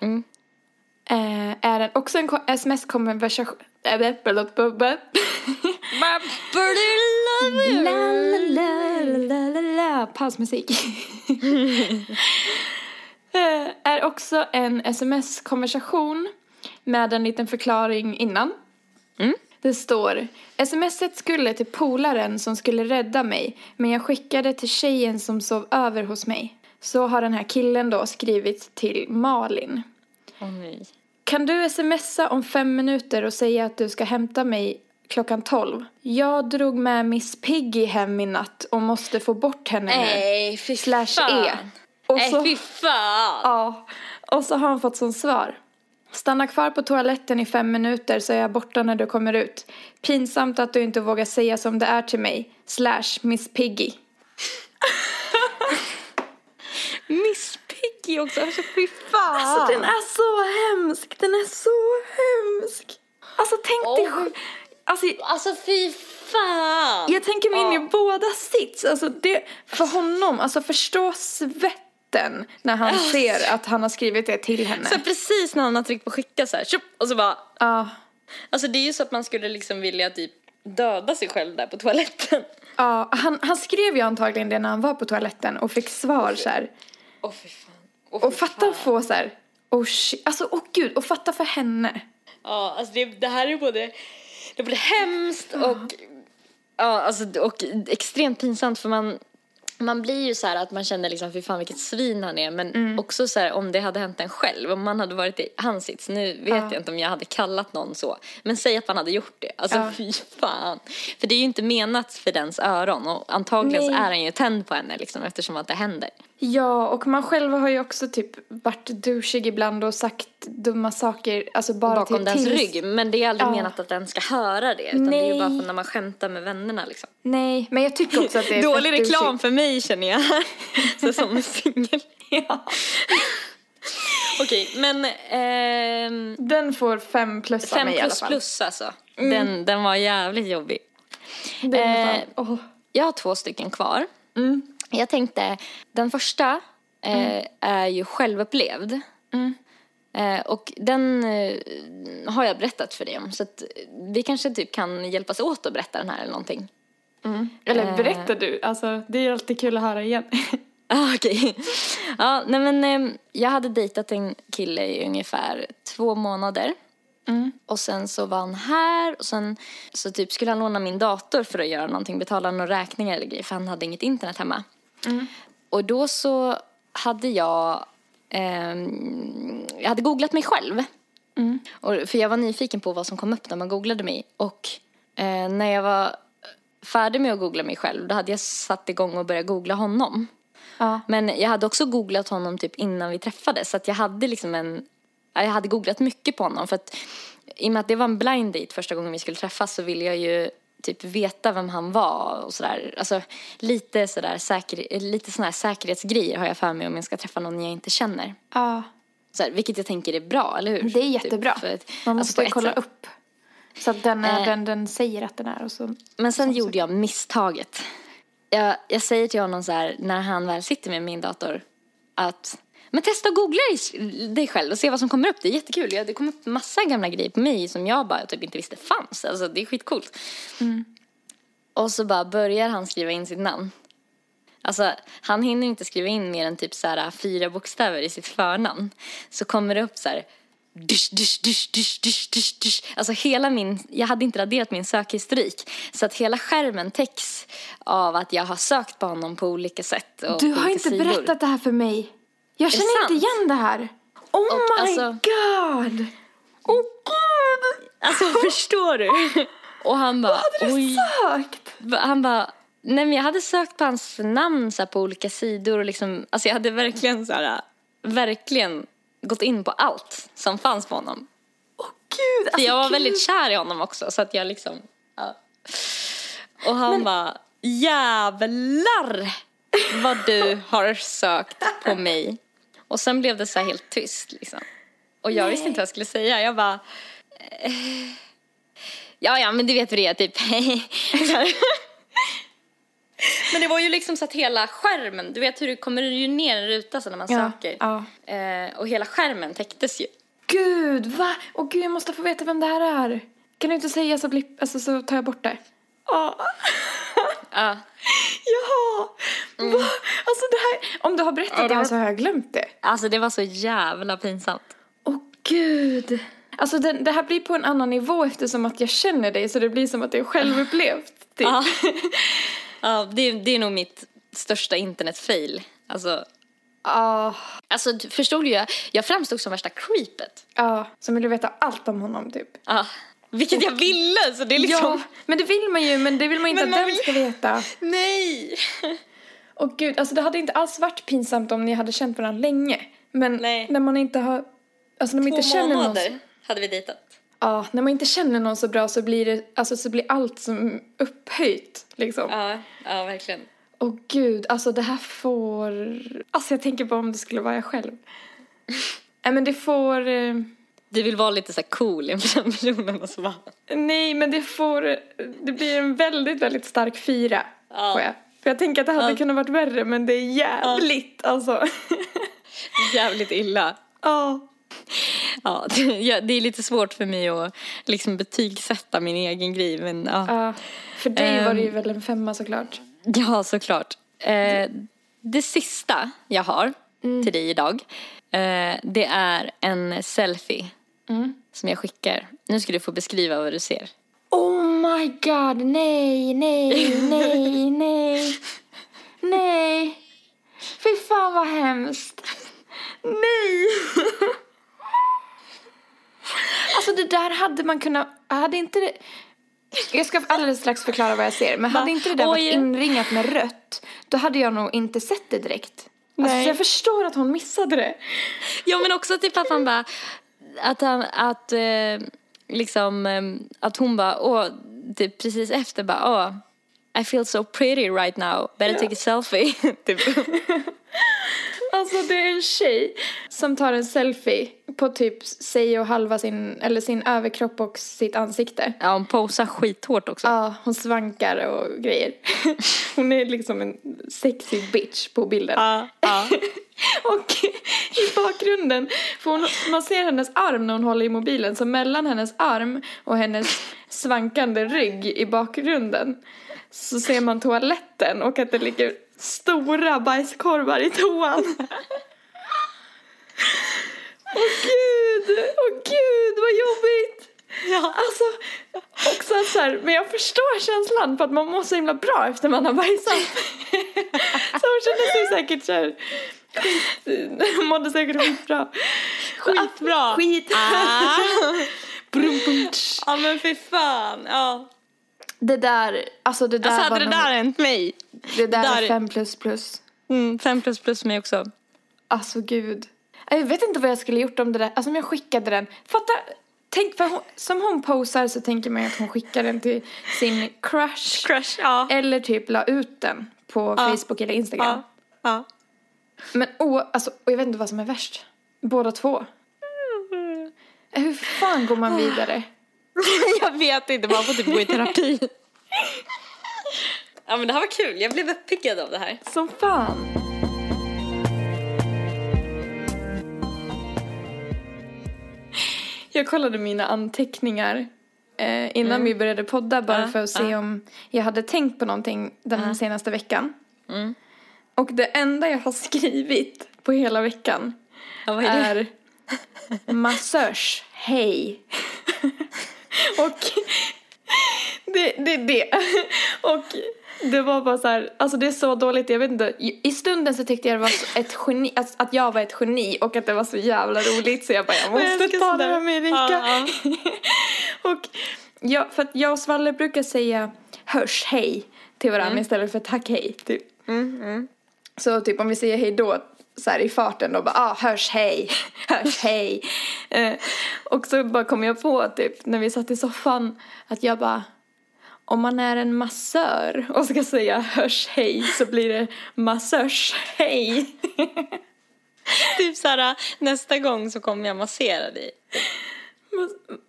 Mm. eh, är en, också en ko- sms-konversation. Pausmusik. Eh, är också en sms-konversation med en liten förklaring innan. Det står Smset skulle till polaren som skulle rädda mig men jag skickade till tjejen som sov över hos mig. Så har den här killen då skrivit till Malin. Åh nej. Kan du smsa om fem minuter och säga att du ska hämta mig klockan tolv? Jag drog med Miss Piggy hem i natt och måste få bort henne nu. Nej, fy Slash fan. E. Och så, fy fan. ja, och så har han fått som svar. Stanna kvar på toaletten i fem minuter så är jag borta när du kommer ut. Pinsamt att du inte vågar säga som det är till mig. Slash Miss Piggy. *laughs* Miss Piggy också, alltså fy fan. Alltså den är så hemsk, den är så hemsk. Alltså tänk dig Åh. själv. Alltså, Alltså fy fan. jag tänker mig in i båda sits. Alltså det, för honom, alltså förstå svetten när han ser att han har skrivit det till henne. Så precis när han har tryckt på skicka så här, tjup, och så bara, Ja, alltså det är ju så att man skulle liksom vilja typ döda sig själv där på toaletten. ja han, han skrev ju antagligen det när han var på toaletten och fick svar så här. Åh fy fan. Åh, Och fatta att få så här, oh shit, alltså åh gud, och fatta för henne. Ja, alltså det, det här är både, det är både hemskt och, ja, alltså, och extremt pinsamt för man, man blir ju så här att man känner liksom fy fan vilket svin han är men också så här om det hade hänt en själv, om man hade varit i hans sits, nu vet jag inte om jag hade kallat någon så, men säg att man hade gjort det, alltså Ja. *laughs* fy fan. För det är ju inte menat för dens öron och antagligen Nej. är han ju tänd på henne liksom eftersom att det händer. Ja, och man själv har ju också typ varit douchig ibland och sagt dumma saker, alltså bara bakom till, dens tills- rygg. Men det är aldrig Ja. menat att den ska höra det. Utan det är ju Nej. bara för när man skämtar med vännerna liksom. Nej, men jag tycker också att det är Dålig reklam douchigt. för mig känner jag. *laughs* Så som singel. Ja. Okej, men ehm, Den får fem plus av fem mig i alla plus fall. plus alltså. Den, den var jävligt jobbig. Den Eh, åh. Jag har två stycken kvar. Mm. Jag tänkte, den första eh, är ju självupplevd. Mm. Eh, och den eh, har jag berättat för dig om. Så att vi kanske typ kan hjälpas åt att berätta den här eller någonting. Eller Eh. berättar du? Alltså, det är ju alltid kul att höra igen. *laughs* Ah, Okej. Ja, nej men eh, jag hade dejtat en kille i ungefär två månader. Och sen så var han här och sen så typ skulle han låna min dator för att göra någonting, betala några räkningar eller grejer för han hade inget internet hemma. Och då så hade jag, ehm, jag hade googlat mig själv. Och, för jag var nyfiken på vad som kom upp när man googlade mig. Och eh, när jag var färdig med att googla mig själv då hade jag satt igång och börjat googla honom. Ja. Men jag hade också googlat honom typ innan vi träffades. Så att jag hade liksom en... ja, Jag hade googlat mycket på honom. För att i och med att det var en blind date första gången vi skulle träffas så ville jag ju typ veta vem han var och sådär. Alltså lite sådär säker, lite sådana här säkerhetsgrejer har jag för mig om jag ska träffa någon jag inte känner. ja. Så här, vilket jag tänker är bra, eller hur? Det är jättebra. Typ, att- Man alltså, måste ett kolla sätt. upp. Så att den, är, Eh. den, den säger att den är och så. Men sen gjorde jag misstaget. Jag, jag säger till honom så här, när han väl sitter med min dator, att men testa att googla dig- själv och se vad som kommer upp. Det är jättekul. Ja, Det kom upp massa gamla grejer på mig som jag bara typ inte visste fanns. Alltså det är skitcoolt. Och så bara börjar han skriva in sitt namn. Alltså, han hinner inte skriva in mer än typ så här fyra bokstäver i sitt förnamn. Så kommer det upp så här Dysch, dysch, dysch, dysch, dysch, dysch, dysch. Alltså hela min, jag hade inte raderat min sökhistorik. Så att hela skärmen täcks av att jag har sökt på honom på olika sätt. Och Du har inte sidor. berättat det här för mig. Jag känner inte sant? igen det här. Oh Och my alltså- god! Åh gud! Alltså *laughs* förstår du? Och han bara, Hade du sökt? Han bara, nej men jag hade sökt på hans namn så här, på olika sidor och liksom, alltså jag hade verkligen så här, verkligen gått in på allt som fanns på honom. Åh gud! För Alltså, jag var gud. väldigt kär i honom också så att jag liksom, ja. Och han bara, jävlar vad du har sökt på mig. Och sen blev det så här helt tyst liksom. Och jag visste inte vad jag skulle säga. Jag bara, eh, ja ja men du vet vad det är typ. *laughs* Men det var ju liksom så att hela skärmen, du vet hur det kommer ju ner en ruta så när man Ja, söker. ja. Eh, och hela skärmen täcktes ju. Gud, va? Åh gud, jag måste få veta vem det här är. Kan du inte säga så, bli, alltså, så tar jag bort det? Ja. Ja. Va? Alltså det här, om du har berättat Ja, det här så har jag glömt det. Alltså det var så jävla pinsamt. Åh gud. Alltså det, det här blir på en annan nivå eftersom att jag känner dig så det blir som att det är självupplevt. *laughs* Typ. Ja, *laughs* ja det, det är nog mitt största internetfail. Alltså, Ja, alltså du- förstod du? Jag, jag framstod som värsta creepet. ja, som vill du veta allt om honom typ. Ja, vilket jag ville så det är liksom... Ja, men det vill man ju, men det vill man inte Men att man den vill- ska veta. Nej! Och gud, alltså det hade inte alls varit pinsamt om ni hade känt varandra länge. Men Nej. när man inte har, alltså när man inte Två känner någon månader så, hade vi dejtat. ja, när man inte känner någon så bra så blir det, alltså så blir allt som upphöjt liksom. Ja, ja verkligen. Åh gud, alltså det här får... Alltså jag tänker bara om det skulle vara jag själv. *laughs* Nej men det får... Du vill vara lite så cool inför den personen och så bara... Nej men det får... Det blir en väldigt, väldigt stark fyra. Ja. Får jag. För jag tänker att det hade Ja. kunnat varit värre men det är jävligt alltså. *laughs* Jävligt illa. Ja. Ja, det, ja, är lite svårt för mig att liksom betygsätta min egen grej men ja. Ja. För dig var det ju Ehm. väl en femma såklart. Ja, såklart. Eh, det sista jag har till dig idag, eh, det är en selfie som jag skickar. Nu ska du få beskriva vad du ser. Oh my god, nej, nej, nej, nej. Nej. Fy fan vad hemskt. Nej. Alltså det där hade man kunnat, hade inte det... Jag ska alldeles strax förklara vad jag ser, men hade inte det där varit inringat med rött, då hade jag nog inte sett det direkt. Alltså, jag förstår att hon missade det. Ja men också typ att han bara, att han, att eh, liksom, eh, att hon bara, åh, typ precis efter bara, åh, I feel so pretty right now, better take a selfie. *laughs* typ. *laughs* Alltså det är en tjej som tar en selfie på typ sig och halva sin, eller sin överkropp och sitt ansikte. Ja hon posar skithårt också. Ja, hon svankar och grejer. *laughs* Hon är liksom en sexy bitch på bilden. Ja, ja. *laughs* Och i bakgrunden, för hon, man ser hennes arm när hon håller i mobilen, så mellan hennes arm och hennes svankande rygg i bakgrunden så ser man toaletten och att det ligger stora bajskorvar i toan. Åh gud, åh gud vad jobbigt! Ja. Alltså, också så här, men jag förstår känslan för att man mår så himla bra efter man har bajsat. så hon kände sig säkert så här, hon mådde säkert skitbra. Skitbra. Skit. Ah. Brum, tsch. Ja men fy fan. Ja. Det där, alltså det där Alltså var hade det nog- där hänt mig. det där där- är fem plus plus. Mm, fem plus plus mig också. Alltså gud. Jag vet inte vad jag skulle gjort om det där, alltså om jag skickade den. Fatta, tänk för hon, som hon posar så tänker man ju att hon skickar den till sin crush. Crush, ja. Eller typ la ut den på Facebook eller Instagram. Ja. ja. Men oh, alltså, och jag vet inte vad som är värst. Båda två. Hur fan går man vidare? *laughs* Jag vet inte, man får typ gå i terapi. Ja men det här var kul, jag blev uppiggad av det här. Som fan. Jag kollade mina anteckningar eh, innan vi började podda bara Ja, för att se ja. om jag hade tänkt på någonting den senaste veckan. Mm. Och det enda jag har *laughs* skrivit på hela veckan Ja, är är massörs, hej. *laughs* och det, det det. Och det var bara så här, alltså det är så dåligt, jag vet inte. I stunden så tyckte jag det var ett geni, att, att jag var ett geni och att det var så jävla roligt så jag bara, jag Jag måste älskar ta det här med Erika. *laughs* Och jag, för att jag och Svalle brukar säga hörs hej till varandra istället för tack hej typ. Mm, Så typ om vi säger hej då så här i farten då bara ah, hörs hej, *laughs* hörs hej. Eh, och så bara kom jag på typ när vi satt i soffan att jag bara om man är en massör och ska säga hörs hej så blir det massörs hej. *laughs* Typ såhär, nästa gång så kommer jag massera dig.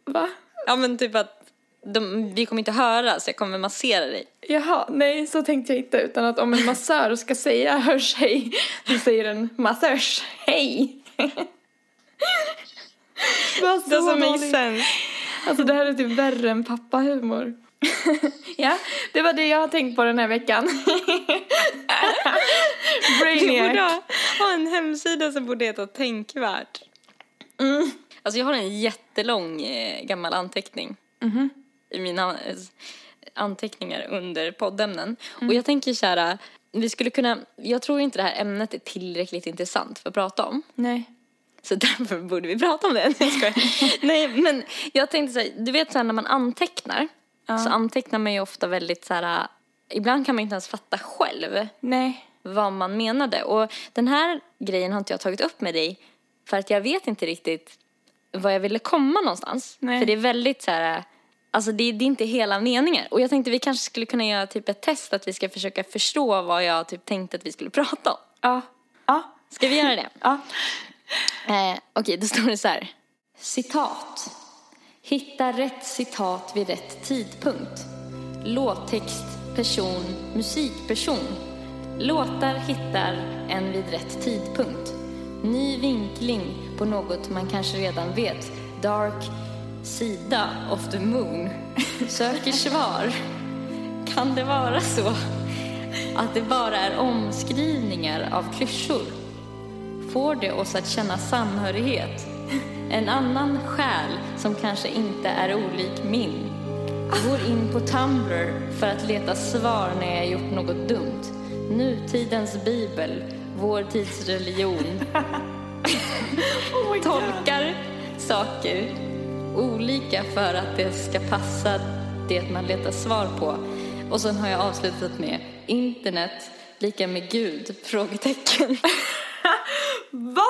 Va? Ja men typ att de, vi kommer inte höra så jag kommer massera dig. Jaha, nej så tänkte jag inte utan att om en massör ska säga hörs hej så säger den massörs hej. Vad så Doesn't make dåligt. sense. Alltså det här är typ värre än pappahumor. *laughs* ja, det var det jag har tänkt på den här veckan. Vi borde Brainiac. ha, en hemsida som borde heta Tänkvärt. Mm. Alltså jag har en jättelång eh, gammal anteckning Mhm. I mina eh, anteckningar under poddämnen. Mm. Och jag tänker så här, vi skulle kunna, jag tror inte det här ämnet är tillräckligt intressant för att prata om. Nej. Så *laughs* därför borde vi prata om det. Nej. *laughs* Nej men jag tänkte så här, du vet så här när man antecknar så antecknar man ju ofta väldigt så här, ibland kan man inte ens fatta själv Nej. vad man menade. Och den här grejen har inte jag tagit upp med dig för att jag vet inte riktigt var jag ville komma någonstans. Nej. För det är väldigt så här, alltså det, det är inte hela meningar. Och jag tänkte vi kanske skulle kunna göra typ ett test att vi ska försöka förstå vad jag typ tänkte att vi skulle *laughs* prata om. Ja. Ja. Ska vi göra det? *laughs* Ja. Eh, Okej, då står det så här. Citat. Hitta rätt citat vid rätt tidpunkt. Låttext, person, musikperson. Låtar hittar en vid rätt tidpunkt. Ny vinkling på något man kanske redan vet. Dark sida of the moon. Söker svar. Kan det vara så att det bara är omskrivningar av klyschor? får det oss att känna samhörighet. En annan själ som kanske inte är olik min. Går in på Tumblr för att leta svar när jag gjort något dumt. Nutidens bibel, vår tids religion. *laughs* Tolkar saker olika för att det ska passa det man letar svar på. Och sen har jag avslutat med internet lika med Gud? Frågetecken. *laughs* Va?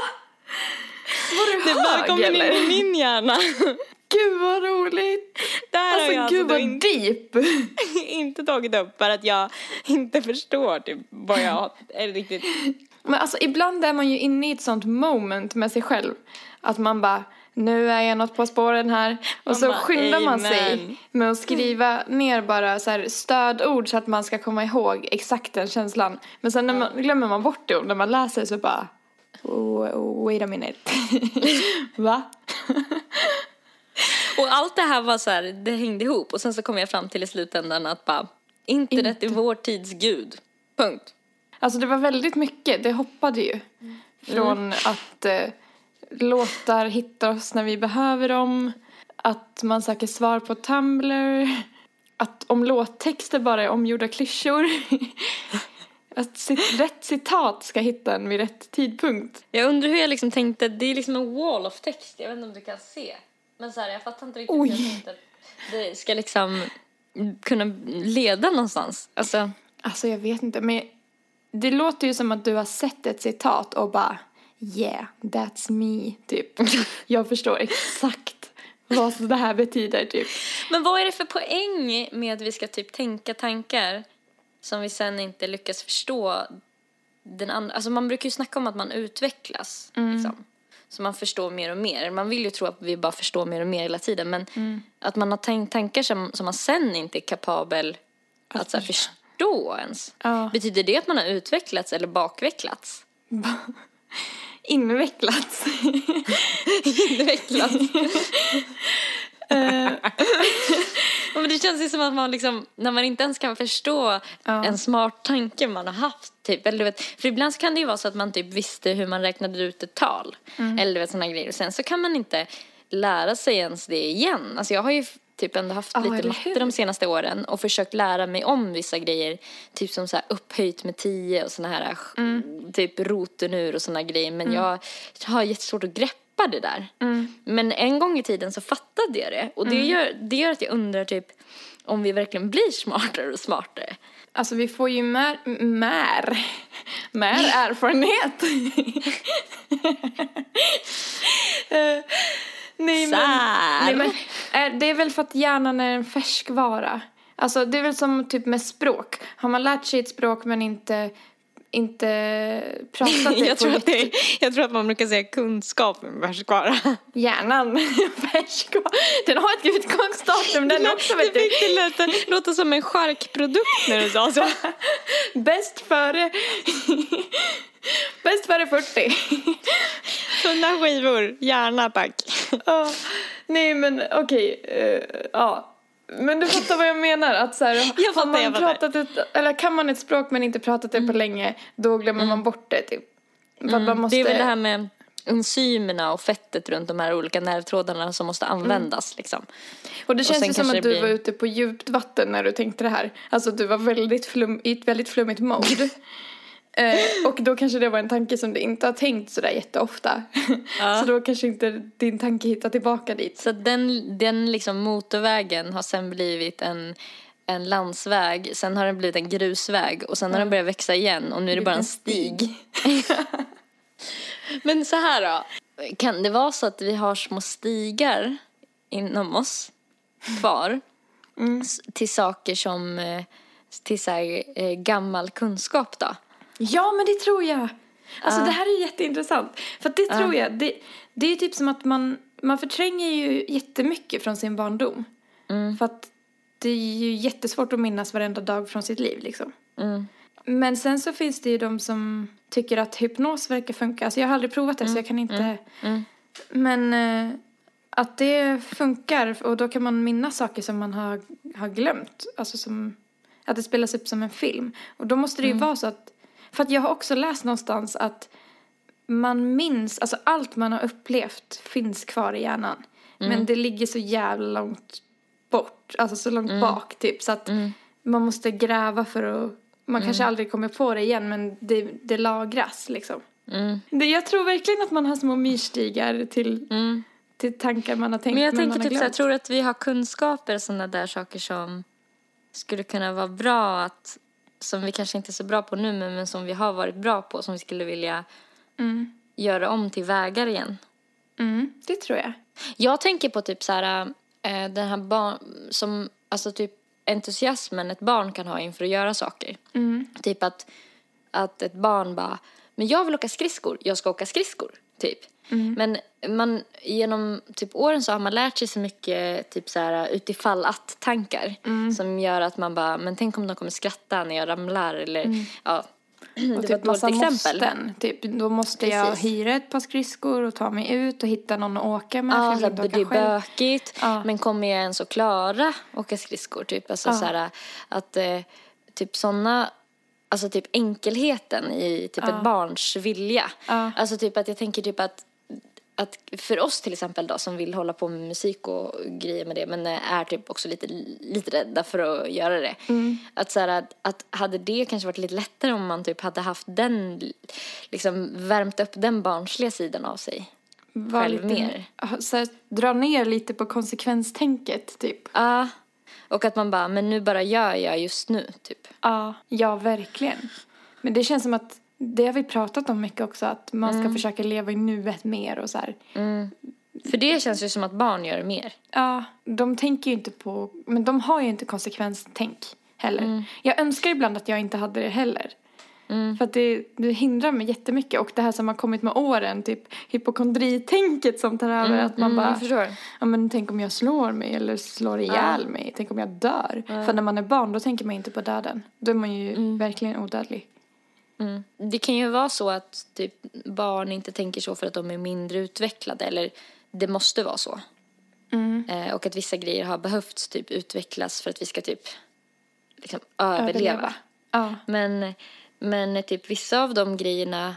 Var du Det bara hög kommer in eller? i min hjärna. *laughs* Gud vad roligt! Där har jag Alltså alltså gud vad inte, deep! *laughs* inte tagit upp för att jag inte förstår typ vad jag är riktigt... Men alltså ibland är man ju inne i ett sånt moment med sig själv. Att man bara, nu är jag något på spåren här. Och så skyndar man sig med att skriva ner bara så här stödord så att man ska komma ihåg exakt den känslan. Men sen när man, glömmer man bort det och när man läser så bara, oh, wait a minute. *laughs* Va? Och allt det här var så här, det hängde ihop och sen så kom jag fram till i slutändan att bara, internet är vår tids gud. Punkt. Alltså det var väldigt mycket, det hoppade ju. Från att eh, låtar hittar oss när vi behöver dem, att man söker svar på Tumblr, att om låttexter bara är omgjorda klyschor. *laughs* att cit- rätt citat ska hitta en vid rätt tidpunkt. Jag undrar hur jag liksom tänkte, det är liksom en wall of text, jag vet inte om du kan se. Men så här, jag fattar inte riktigt Oj. hur jag tänkte att det ska liksom kunna leda någonstans. Alltså, Alltså jag vet inte, men det låter ju som att du har sett ett citat och bara Yeah, that's me, typ. *laughs* Jag förstår exakt vad det här betyder, typ. men vad är det för poäng med att vi ska typ tänka tankar som vi sen inte lyckas förstå den andra, alltså man brukar ju snacka om att man utvecklas liksom. Så man förstår mer och mer. Man vill ju tro att vi bara förstår mer och mer hela tiden men att man har tänkt tankar som, som man sen inte är kapabel att, så här, förstå ens. Ja. Betyder det att man har utvecklats eller bakvecklats? *laughs* Invecklats. *laughs* Utvecklats. Ja, men det känns ju som att man liksom, när man inte ens kan förstå Ja. en smart tanke man har haft, typ, eller du vet, för ibland kan det ju vara så att man typ visste hur man räknade ut ett tal, eller du vet sådana grejer, och sen så kan man inte lära sig ens det igen. Alltså jag har ju typ ändå haft Ja, lite matte hur? de senaste åren och försökt lära mig om vissa grejer, typ som så här upphöjt med tio och såna här, typ roten ur och såna grejer, men jag har jättesvårt att greppa det där. Men en gång i tiden så fattade jag det och det, gör, det gör att jag undrar typ om vi verkligen blir smartare och smartare. Alltså vi får ju mer, mer, *laughs* mer *laughs* erfarenhet. *laughs* Nej men, nej men eh, det är väl för att hjärnan är en färskvara. Alltså det är väl som typ med språk. Har man lärt sig ett språk men inte, inte pratat *laughs* det jag, på tror att det är, jag tror att man brukar säga kunskap med färskvara. *laughs* Hjärnan, färskvara. Den har ett utgångsdatum den också vet det du. fick det låta, låta som en charkprodukt när du sa så. *laughs* Bäst före, bäst före 40. Tunna skivor, gärna tack. Nej men okej, eh, ja. Men du fattar vad jag menar, att så här, *laughs* har fattar, man jag pratat ett, eller kan man ett språk men inte pratat det på länge, då glömmer man bort det typ. Att man måste, Det är väl det här med enzymerna och fettet runt de här olika nervtrådarna som måste användas liksom. och det känns sen ju som att du blir- var ute på djupt vatten när du tänkte det här. Alltså du var väldigt flum, i ett väldigt flummigt mode. *laughs* eh, och då kanske det var en tanke som du inte har tänkt sådär jätteofta. *laughs* Så då kanske inte din tanke hittar tillbaka dit. Så den, den liksom motorvägen har sen blivit en, en landsväg, sen har den blivit en grusväg och sen har den börjat växa igen och nu är det bara en stig. *laughs* Men så här då, kan det vara så att vi har små stigar inom oss kvar s- till saker som, eh, till så här, eh, gammal kunskap då? Ja, men det tror jag. Alltså det här är jätteintressant. För det tror jag, det, det är typ som att man, man förtränger ju jättemycket från sin barndom. För att det är ju jättesvårt att minnas varenda dag från sitt liv liksom. Men sen så finns det ju de som tycker att hypnos verkar funka. Alltså jag har aldrig provat det så jag kan inte. Men eh, att det funkar och då kan man minnas saker som man har, har glömt. Alltså som att det spelas upp som en film. Och då måste det ju vara så att, för att jag har också läst någonstans att man minns, alltså allt man har upplevt finns kvar i hjärnan. Men det ligger så jävla långt bort, alltså så långt bak typ. Så att man måste gräva för att, man kanske aldrig kommer på det igen men det, det lagras liksom. Det, jag tror verkligen att man har små myrstigar till, till tankar man har tänkt Men jag man tänker typ så glömt. tror att vi har kunskaper sådana där saker som skulle kunna vara bra att som vi kanske inte är så bra på nu men, men som vi har varit bra på som vi skulle vilja göra om till vägar igen. Mm, det tror jag. Jag tänker på typ så här, eh, den här barn, som, alltså typ entusiasmen ett barn kan ha inför att göra saker. Typ att, att ett barn bara, men jag vill åka skridskor, jag ska åka skridskor, typ. Men man, genom typ åren så har man lärt sig så mycket typ så här, utifall att-tankar som gör att man bara, men tänk om de kommer skratta när jag ramlar eller ja. *clears throat* Det Och var typ ett dåligt massa exempel. måsten. Typ, då måste jag Precis. hyra ett par skridskor och ta mig ut och hitta någon att åka med. Ja, för jag vill det inte åka själv. bökigt. Ja. Men kommer jag ens att klara åka skridskor? Typ. Alltså, Ja. så här, att eh, typ sådana, alltså typ enkelheten i typ ett barns vilja. Ja. Alltså typ att jag tänker typ att att för oss till exempel då som vill hålla på med musik och grejer med det men är typ också lite, lite rädda för att göra det. Mm. Att, så här, att, att hade det kanske varit lite lättare om man typ hade haft den, liksom värmt upp den barnsliga sidan av sig. Var själv lite, mer. Så här, dra ner lite på konsekvenstänket typ. Ja. Och att man bara, men nu bara gör jag just nu, typ. Ja, ja verkligen. Men det känns som att det har vi pratat om mycket också, att man Mm. ska försöka leva i nuet mer och så här. För det känns ju som att barn gör mer. Ja, de tänker ju inte på, men de har ju inte konsekvenstänk heller. Mm. Jag önskar ibland att jag inte hade det heller. För att det, det hindrar mig jättemycket. Och det här som har kommit med åren, typ hypokondritänket som tar över. att man Mm, bara, ja men tänk om jag slår mig eller slår ihjäl mig. Tänk om jag dör. För när man är barn då tänker man inte på döden. Då är man ju Mm. verkligen odödlig. Det kan ju vara så att typ, barn inte tänker så för att de är mindre utvecklade. Eller det måste vara så. Eh, och att vissa grejer har behövts typ utvecklas för att vi ska typ liksom, överleva. Överleva. Ja. Men, men typ vissa av de grejerna,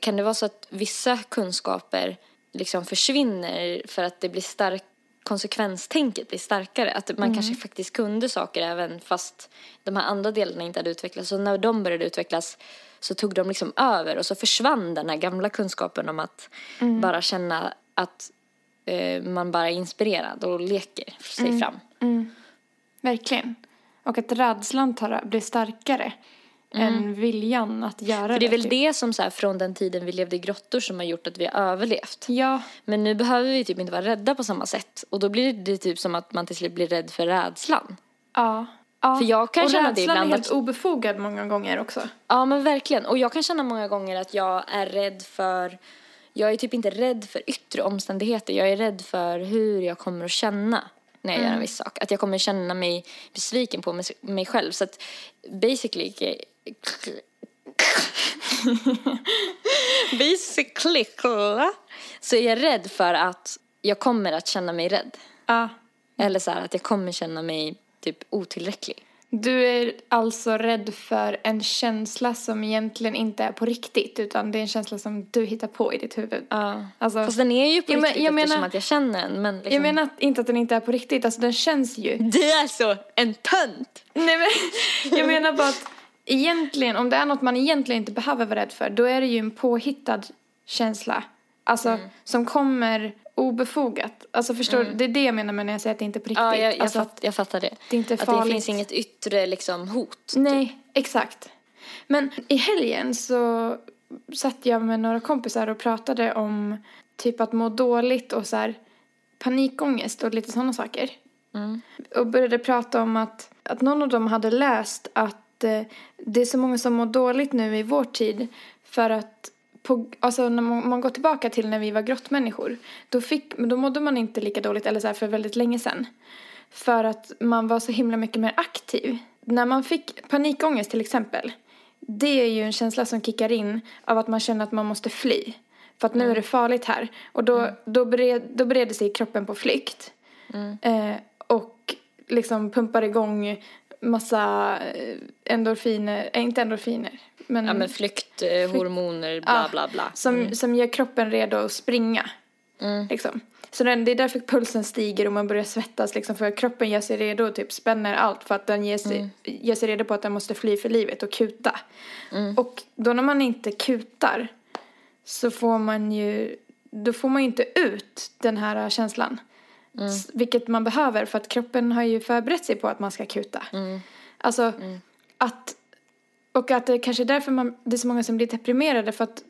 kan det vara så att vissa kunskaper liksom försvinner för att det blir stark, konsekvenstänket blir starkare? Att man kanske faktiskt kunde saker även fast de här andra delarna inte hade utvecklats. Så när de började utvecklas så tog de liksom över och så försvann den här gamla kunskapen om att bara känna att eh, man bara är inspirerad och leker sig fram. Verkligen. Och att rädslan tar, blir starkare än viljan att göra För det är väl typ. det som så här, från den tiden vi levde i grottor som har gjort att vi har överlevt. Ja, Men nu behöver vi typ inte vara rädda på samma sätt. Och då blir det typ som att man till slut blir rädd för rädslan. ja. ja. För jag kan och känna det ibland är helt att- obefogad många gånger också. Ja men verkligen. Och jag kan känna många gånger att jag är rädd för... Jag är typ inte rädd för yttre omständigheter. Jag är rädd för hur jag kommer att känna när jag gör en viss sak. Att jag kommer känna mig besviken på mig, mig själv. Så att basically... *laughs* basically så är jag rädd för att jag kommer att känna mig rädd. Ja. Eller så här att jag kommer känna mig typ otillräcklig. Du är alltså rädd för en känsla som egentligen inte är på riktigt utan det är en känsla som du hittar på i ditt huvud. Ja. Alltså, Fast den är ju på Ja, men riktigt jag eftersom menar- att jag känner den. Men liksom... Jag menar att, inte att den inte är på riktigt, alltså den känns ju. Du är så en tönt! Nej men, jag menar bara att egentligen, om det är något man egentligen inte behöver vara rädd för, då är det ju en påhittad känsla. Alltså, Mm. som kommer obefogat. Alltså förstår du? Det är det jag menar med när jag säger att det inte är på riktigt. Ja, jag, jag, alltså, fatt, jag fattar det. det är inte att det farligt. finns inget yttre liksom, hot. Nej, exakt. Men i helgen så satt jag med några kompisar och pratade om typ att må dåligt och så här panikångest och lite sådana saker. Och började prata om att, att någon av dem hade läst att eh, det är så många som mår dåligt nu i vår tid för att på, alltså när man, man går tillbaka till när vi var grottmänniskor då, fick, då mådde man inte lika dåligt eller så här för väldigt länge sedan. För att man var så himla mycket mer aktiv. När man fick panikångest till exempel. Det är ju en känsla som kickar in av att man känner att man måste fly. För att nu är det farligt här. Och då, då, bered, då bereder sig kroppen på flykt. Eh, och liksom pumpar igång massa eh, endorfiner, äh, inte endorfiner. Men, Ja men flykt, eh, bla bla bla. Som, som gör kroppen redo att springa. Liksom. Så den, det är därför pulsen stiger och man börjar svettas liksom, för kroppen gör sig redo och typ spänner allt för att den ger sig, ger sig redo på att den måste fly för livet och kuta. Och då när man inte kutar så får man ju, då får man ju inte ut den här känslan. S- Vilket man behöver för att kroppen har ju förberett sig på att man ska kuta. Alltså att och att det kanske är därför man, det är så många som blir deprimerade för att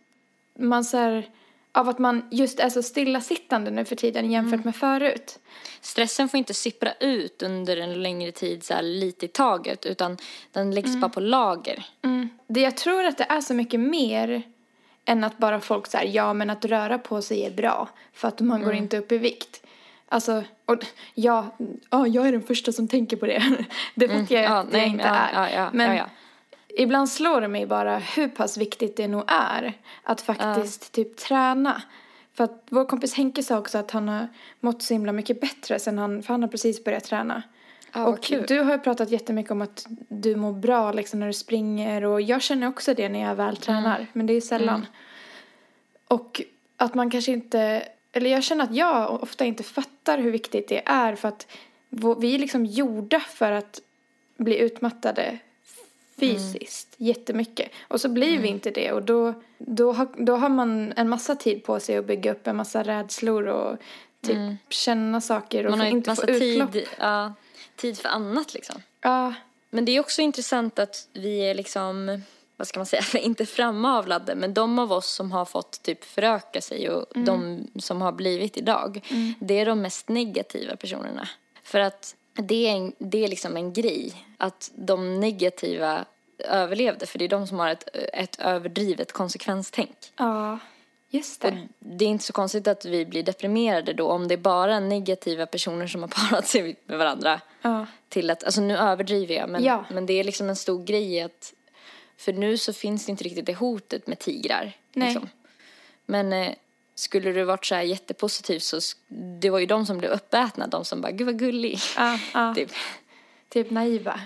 man så här, av att man just är så stillasittande nu för tiden jämfört Mm. med förut. Stressen får inte sippra ut under en längre tid så här lite i taget utan den läggs bara på lager. Mm. Det jag tror att det är så mycket mer än att bara folk säger ja men att röra på sig är bra för att man Mm. går inte upp i vikt. Alltså, och ja, ja, jag är den första som tänker på det. *laughs* Det vet jag Mm. Ja, att jag nej, inte ja, är. ja, men ibland slår det mig bara hur pass viktigt det nog är att faktiskt typ träna. För att vår kompis Henke sa också att han har mått så himla mycket bättre sen han, för han har precis börjat träna. Vad och kul. du har ju pratat jättemycket om att du mår bra liksom när du springer och jag känner också det när jag väl tränar, Mm. men det är sällan. Och att man kanske inte, eller jag känner att jag ofta inte fattar hur viktigt det är för att vi är liksom gjorda för att bli utmattade fysiskt jättemycket. Och så blir Mm. vi inte det och då, då, har, då har man en massa tid på sig att bygga upp en massa rädslor och typ känna saker och Mm. Man har inte massa få utlopp. tid, ja, tid för annat liksom. Ja, Men det är också intressant att vi är liksom, vad ska man säga, *laughs* inte framavlade, men de av oss som har fått typ föröka sig och de som har blivit idag, det är de mest negativa personerna. För att det är, en, det är liksom en grej, att de negativa överlevde, för det är de som har ett, ett överdrivet konsekvenstänk. ja, just Och det. det är inte så konstigt att vi blir deprimerade då om det är bara negativa personer som har *laughs* parat sig med varandra Ja. till att, alltså nu överdriver jag men, Ja. men det är liksom en stor grej att för nu så finns det inte riktigt det hotet med tigrar. Nej. Liksom. Men eh, skulle du varit så här jättepositiv så det var ju de som blev uppätna, de som bara gud vad gullig. Ja, ja. *laughs* Typ. Typ naiva.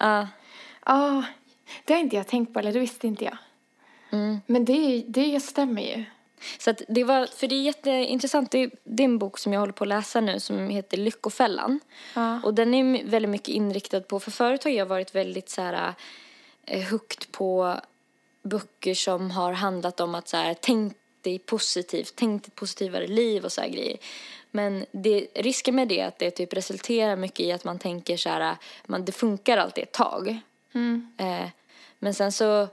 Ja. Ja, det har inte jag tänkt på, eller det visste inte jag. Mm. Men det, det stämmer ju. Så att det var, för det är jätteintressant, det är, det är en bok som jag håller på att läsa nu som heter Lyckofällan. Ja. Och den är väldigt mycket inriktad på, för förut har jag varit väldigt så här eh, hooked på böcker som har handlat om att så här, tänk dig positivt, tänk dig ett positivare liv och så här grejer. Men det, risken med det är att det typ resulterar mycket i att man tänker så här, man, det funkar alltid ett tag. Eh, men sen så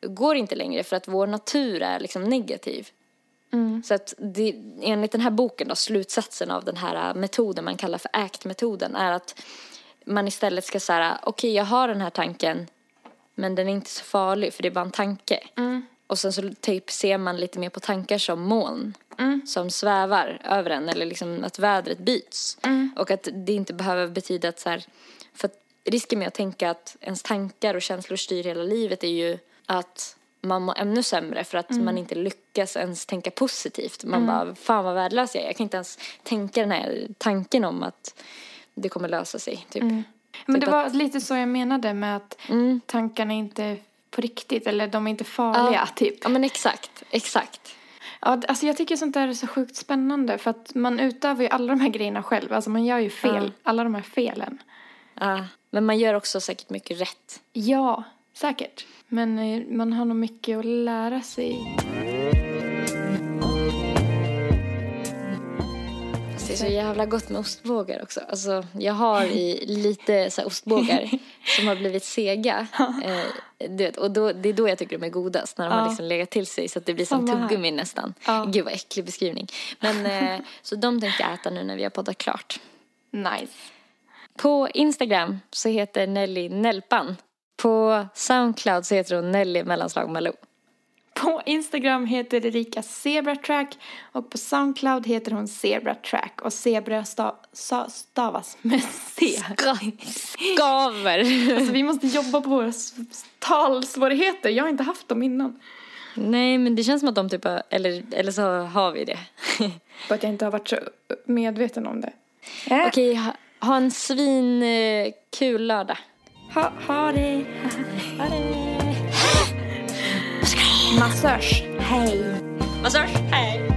går det inte längre för att vår natur är liksom negativ. Så att det, enligt den här boken då, slutsatsen av den här metoden man kallar för ACT-metoden är att man istället ska säga, okej jag har den här tanken men den är inte så farlig för det är bara en tanke. Och sen så typ ser man lite mer på tankar som moln som svävar över en eller liksom att vädret byts. Och att det inte behöver betyda att så här, för att risken med att tänka att ens tankar och känslor styr hela livet är ju att man mår ännu sämre för att man inte lyckas ens tänka positivt. Man bara, fan vad värdelös jag är. Jag kan inte ens tänka den här tanken om att det kommer lösa sig. Typ. Men Typ det var lite så jag menade med att tankarna inte är på riktigt, eller de är inte farliga, typ. Ja men exakt, exakt. Ja, alltså jag tycker sånt där är så sjukt spännande för att man utövar ju alla de här grejerna själv. Alltså man gör ju fel, alla de här felen. Ja, men man gör också säkert mycket rätt. Ja, säkert. Men eh, man har nog mycket att lära sig. Det är så jävla gott med ostbågar också. Alltså, jag har i lite så här ostbågar *laughs* som har blivit sega. Eh, du vet, och då, det är då jag tycker de är godast. När de har Ja. liksom legat till sig så att det blir som tuggummi nästan. Ja. Gud vad äcklig beskrivning. Men, eh, *laughs* så de tänkte jag äta nu när vi har poddat klart. Nice. På Instagram så heter Nelly Nelpan. På Soundcloud så heter hon Nelly mellanslag Malou. På Instagram heter Erika Zebratrack och på Soundcloud heter hon Zebratrack och zebra sta- sa- stavas med C. Skaver. Alltså vi måste jobba på våra talsvårigheter. Jag har inte haft dem innan. Nej men det känns som att de typ eller, eller så har vi det. För att jag inte har varit så medveten om det. Äh, Okej, ha, ha en svin eh, lördag. ha, ha det. Ha det. Massage. Hej. Massage, hej!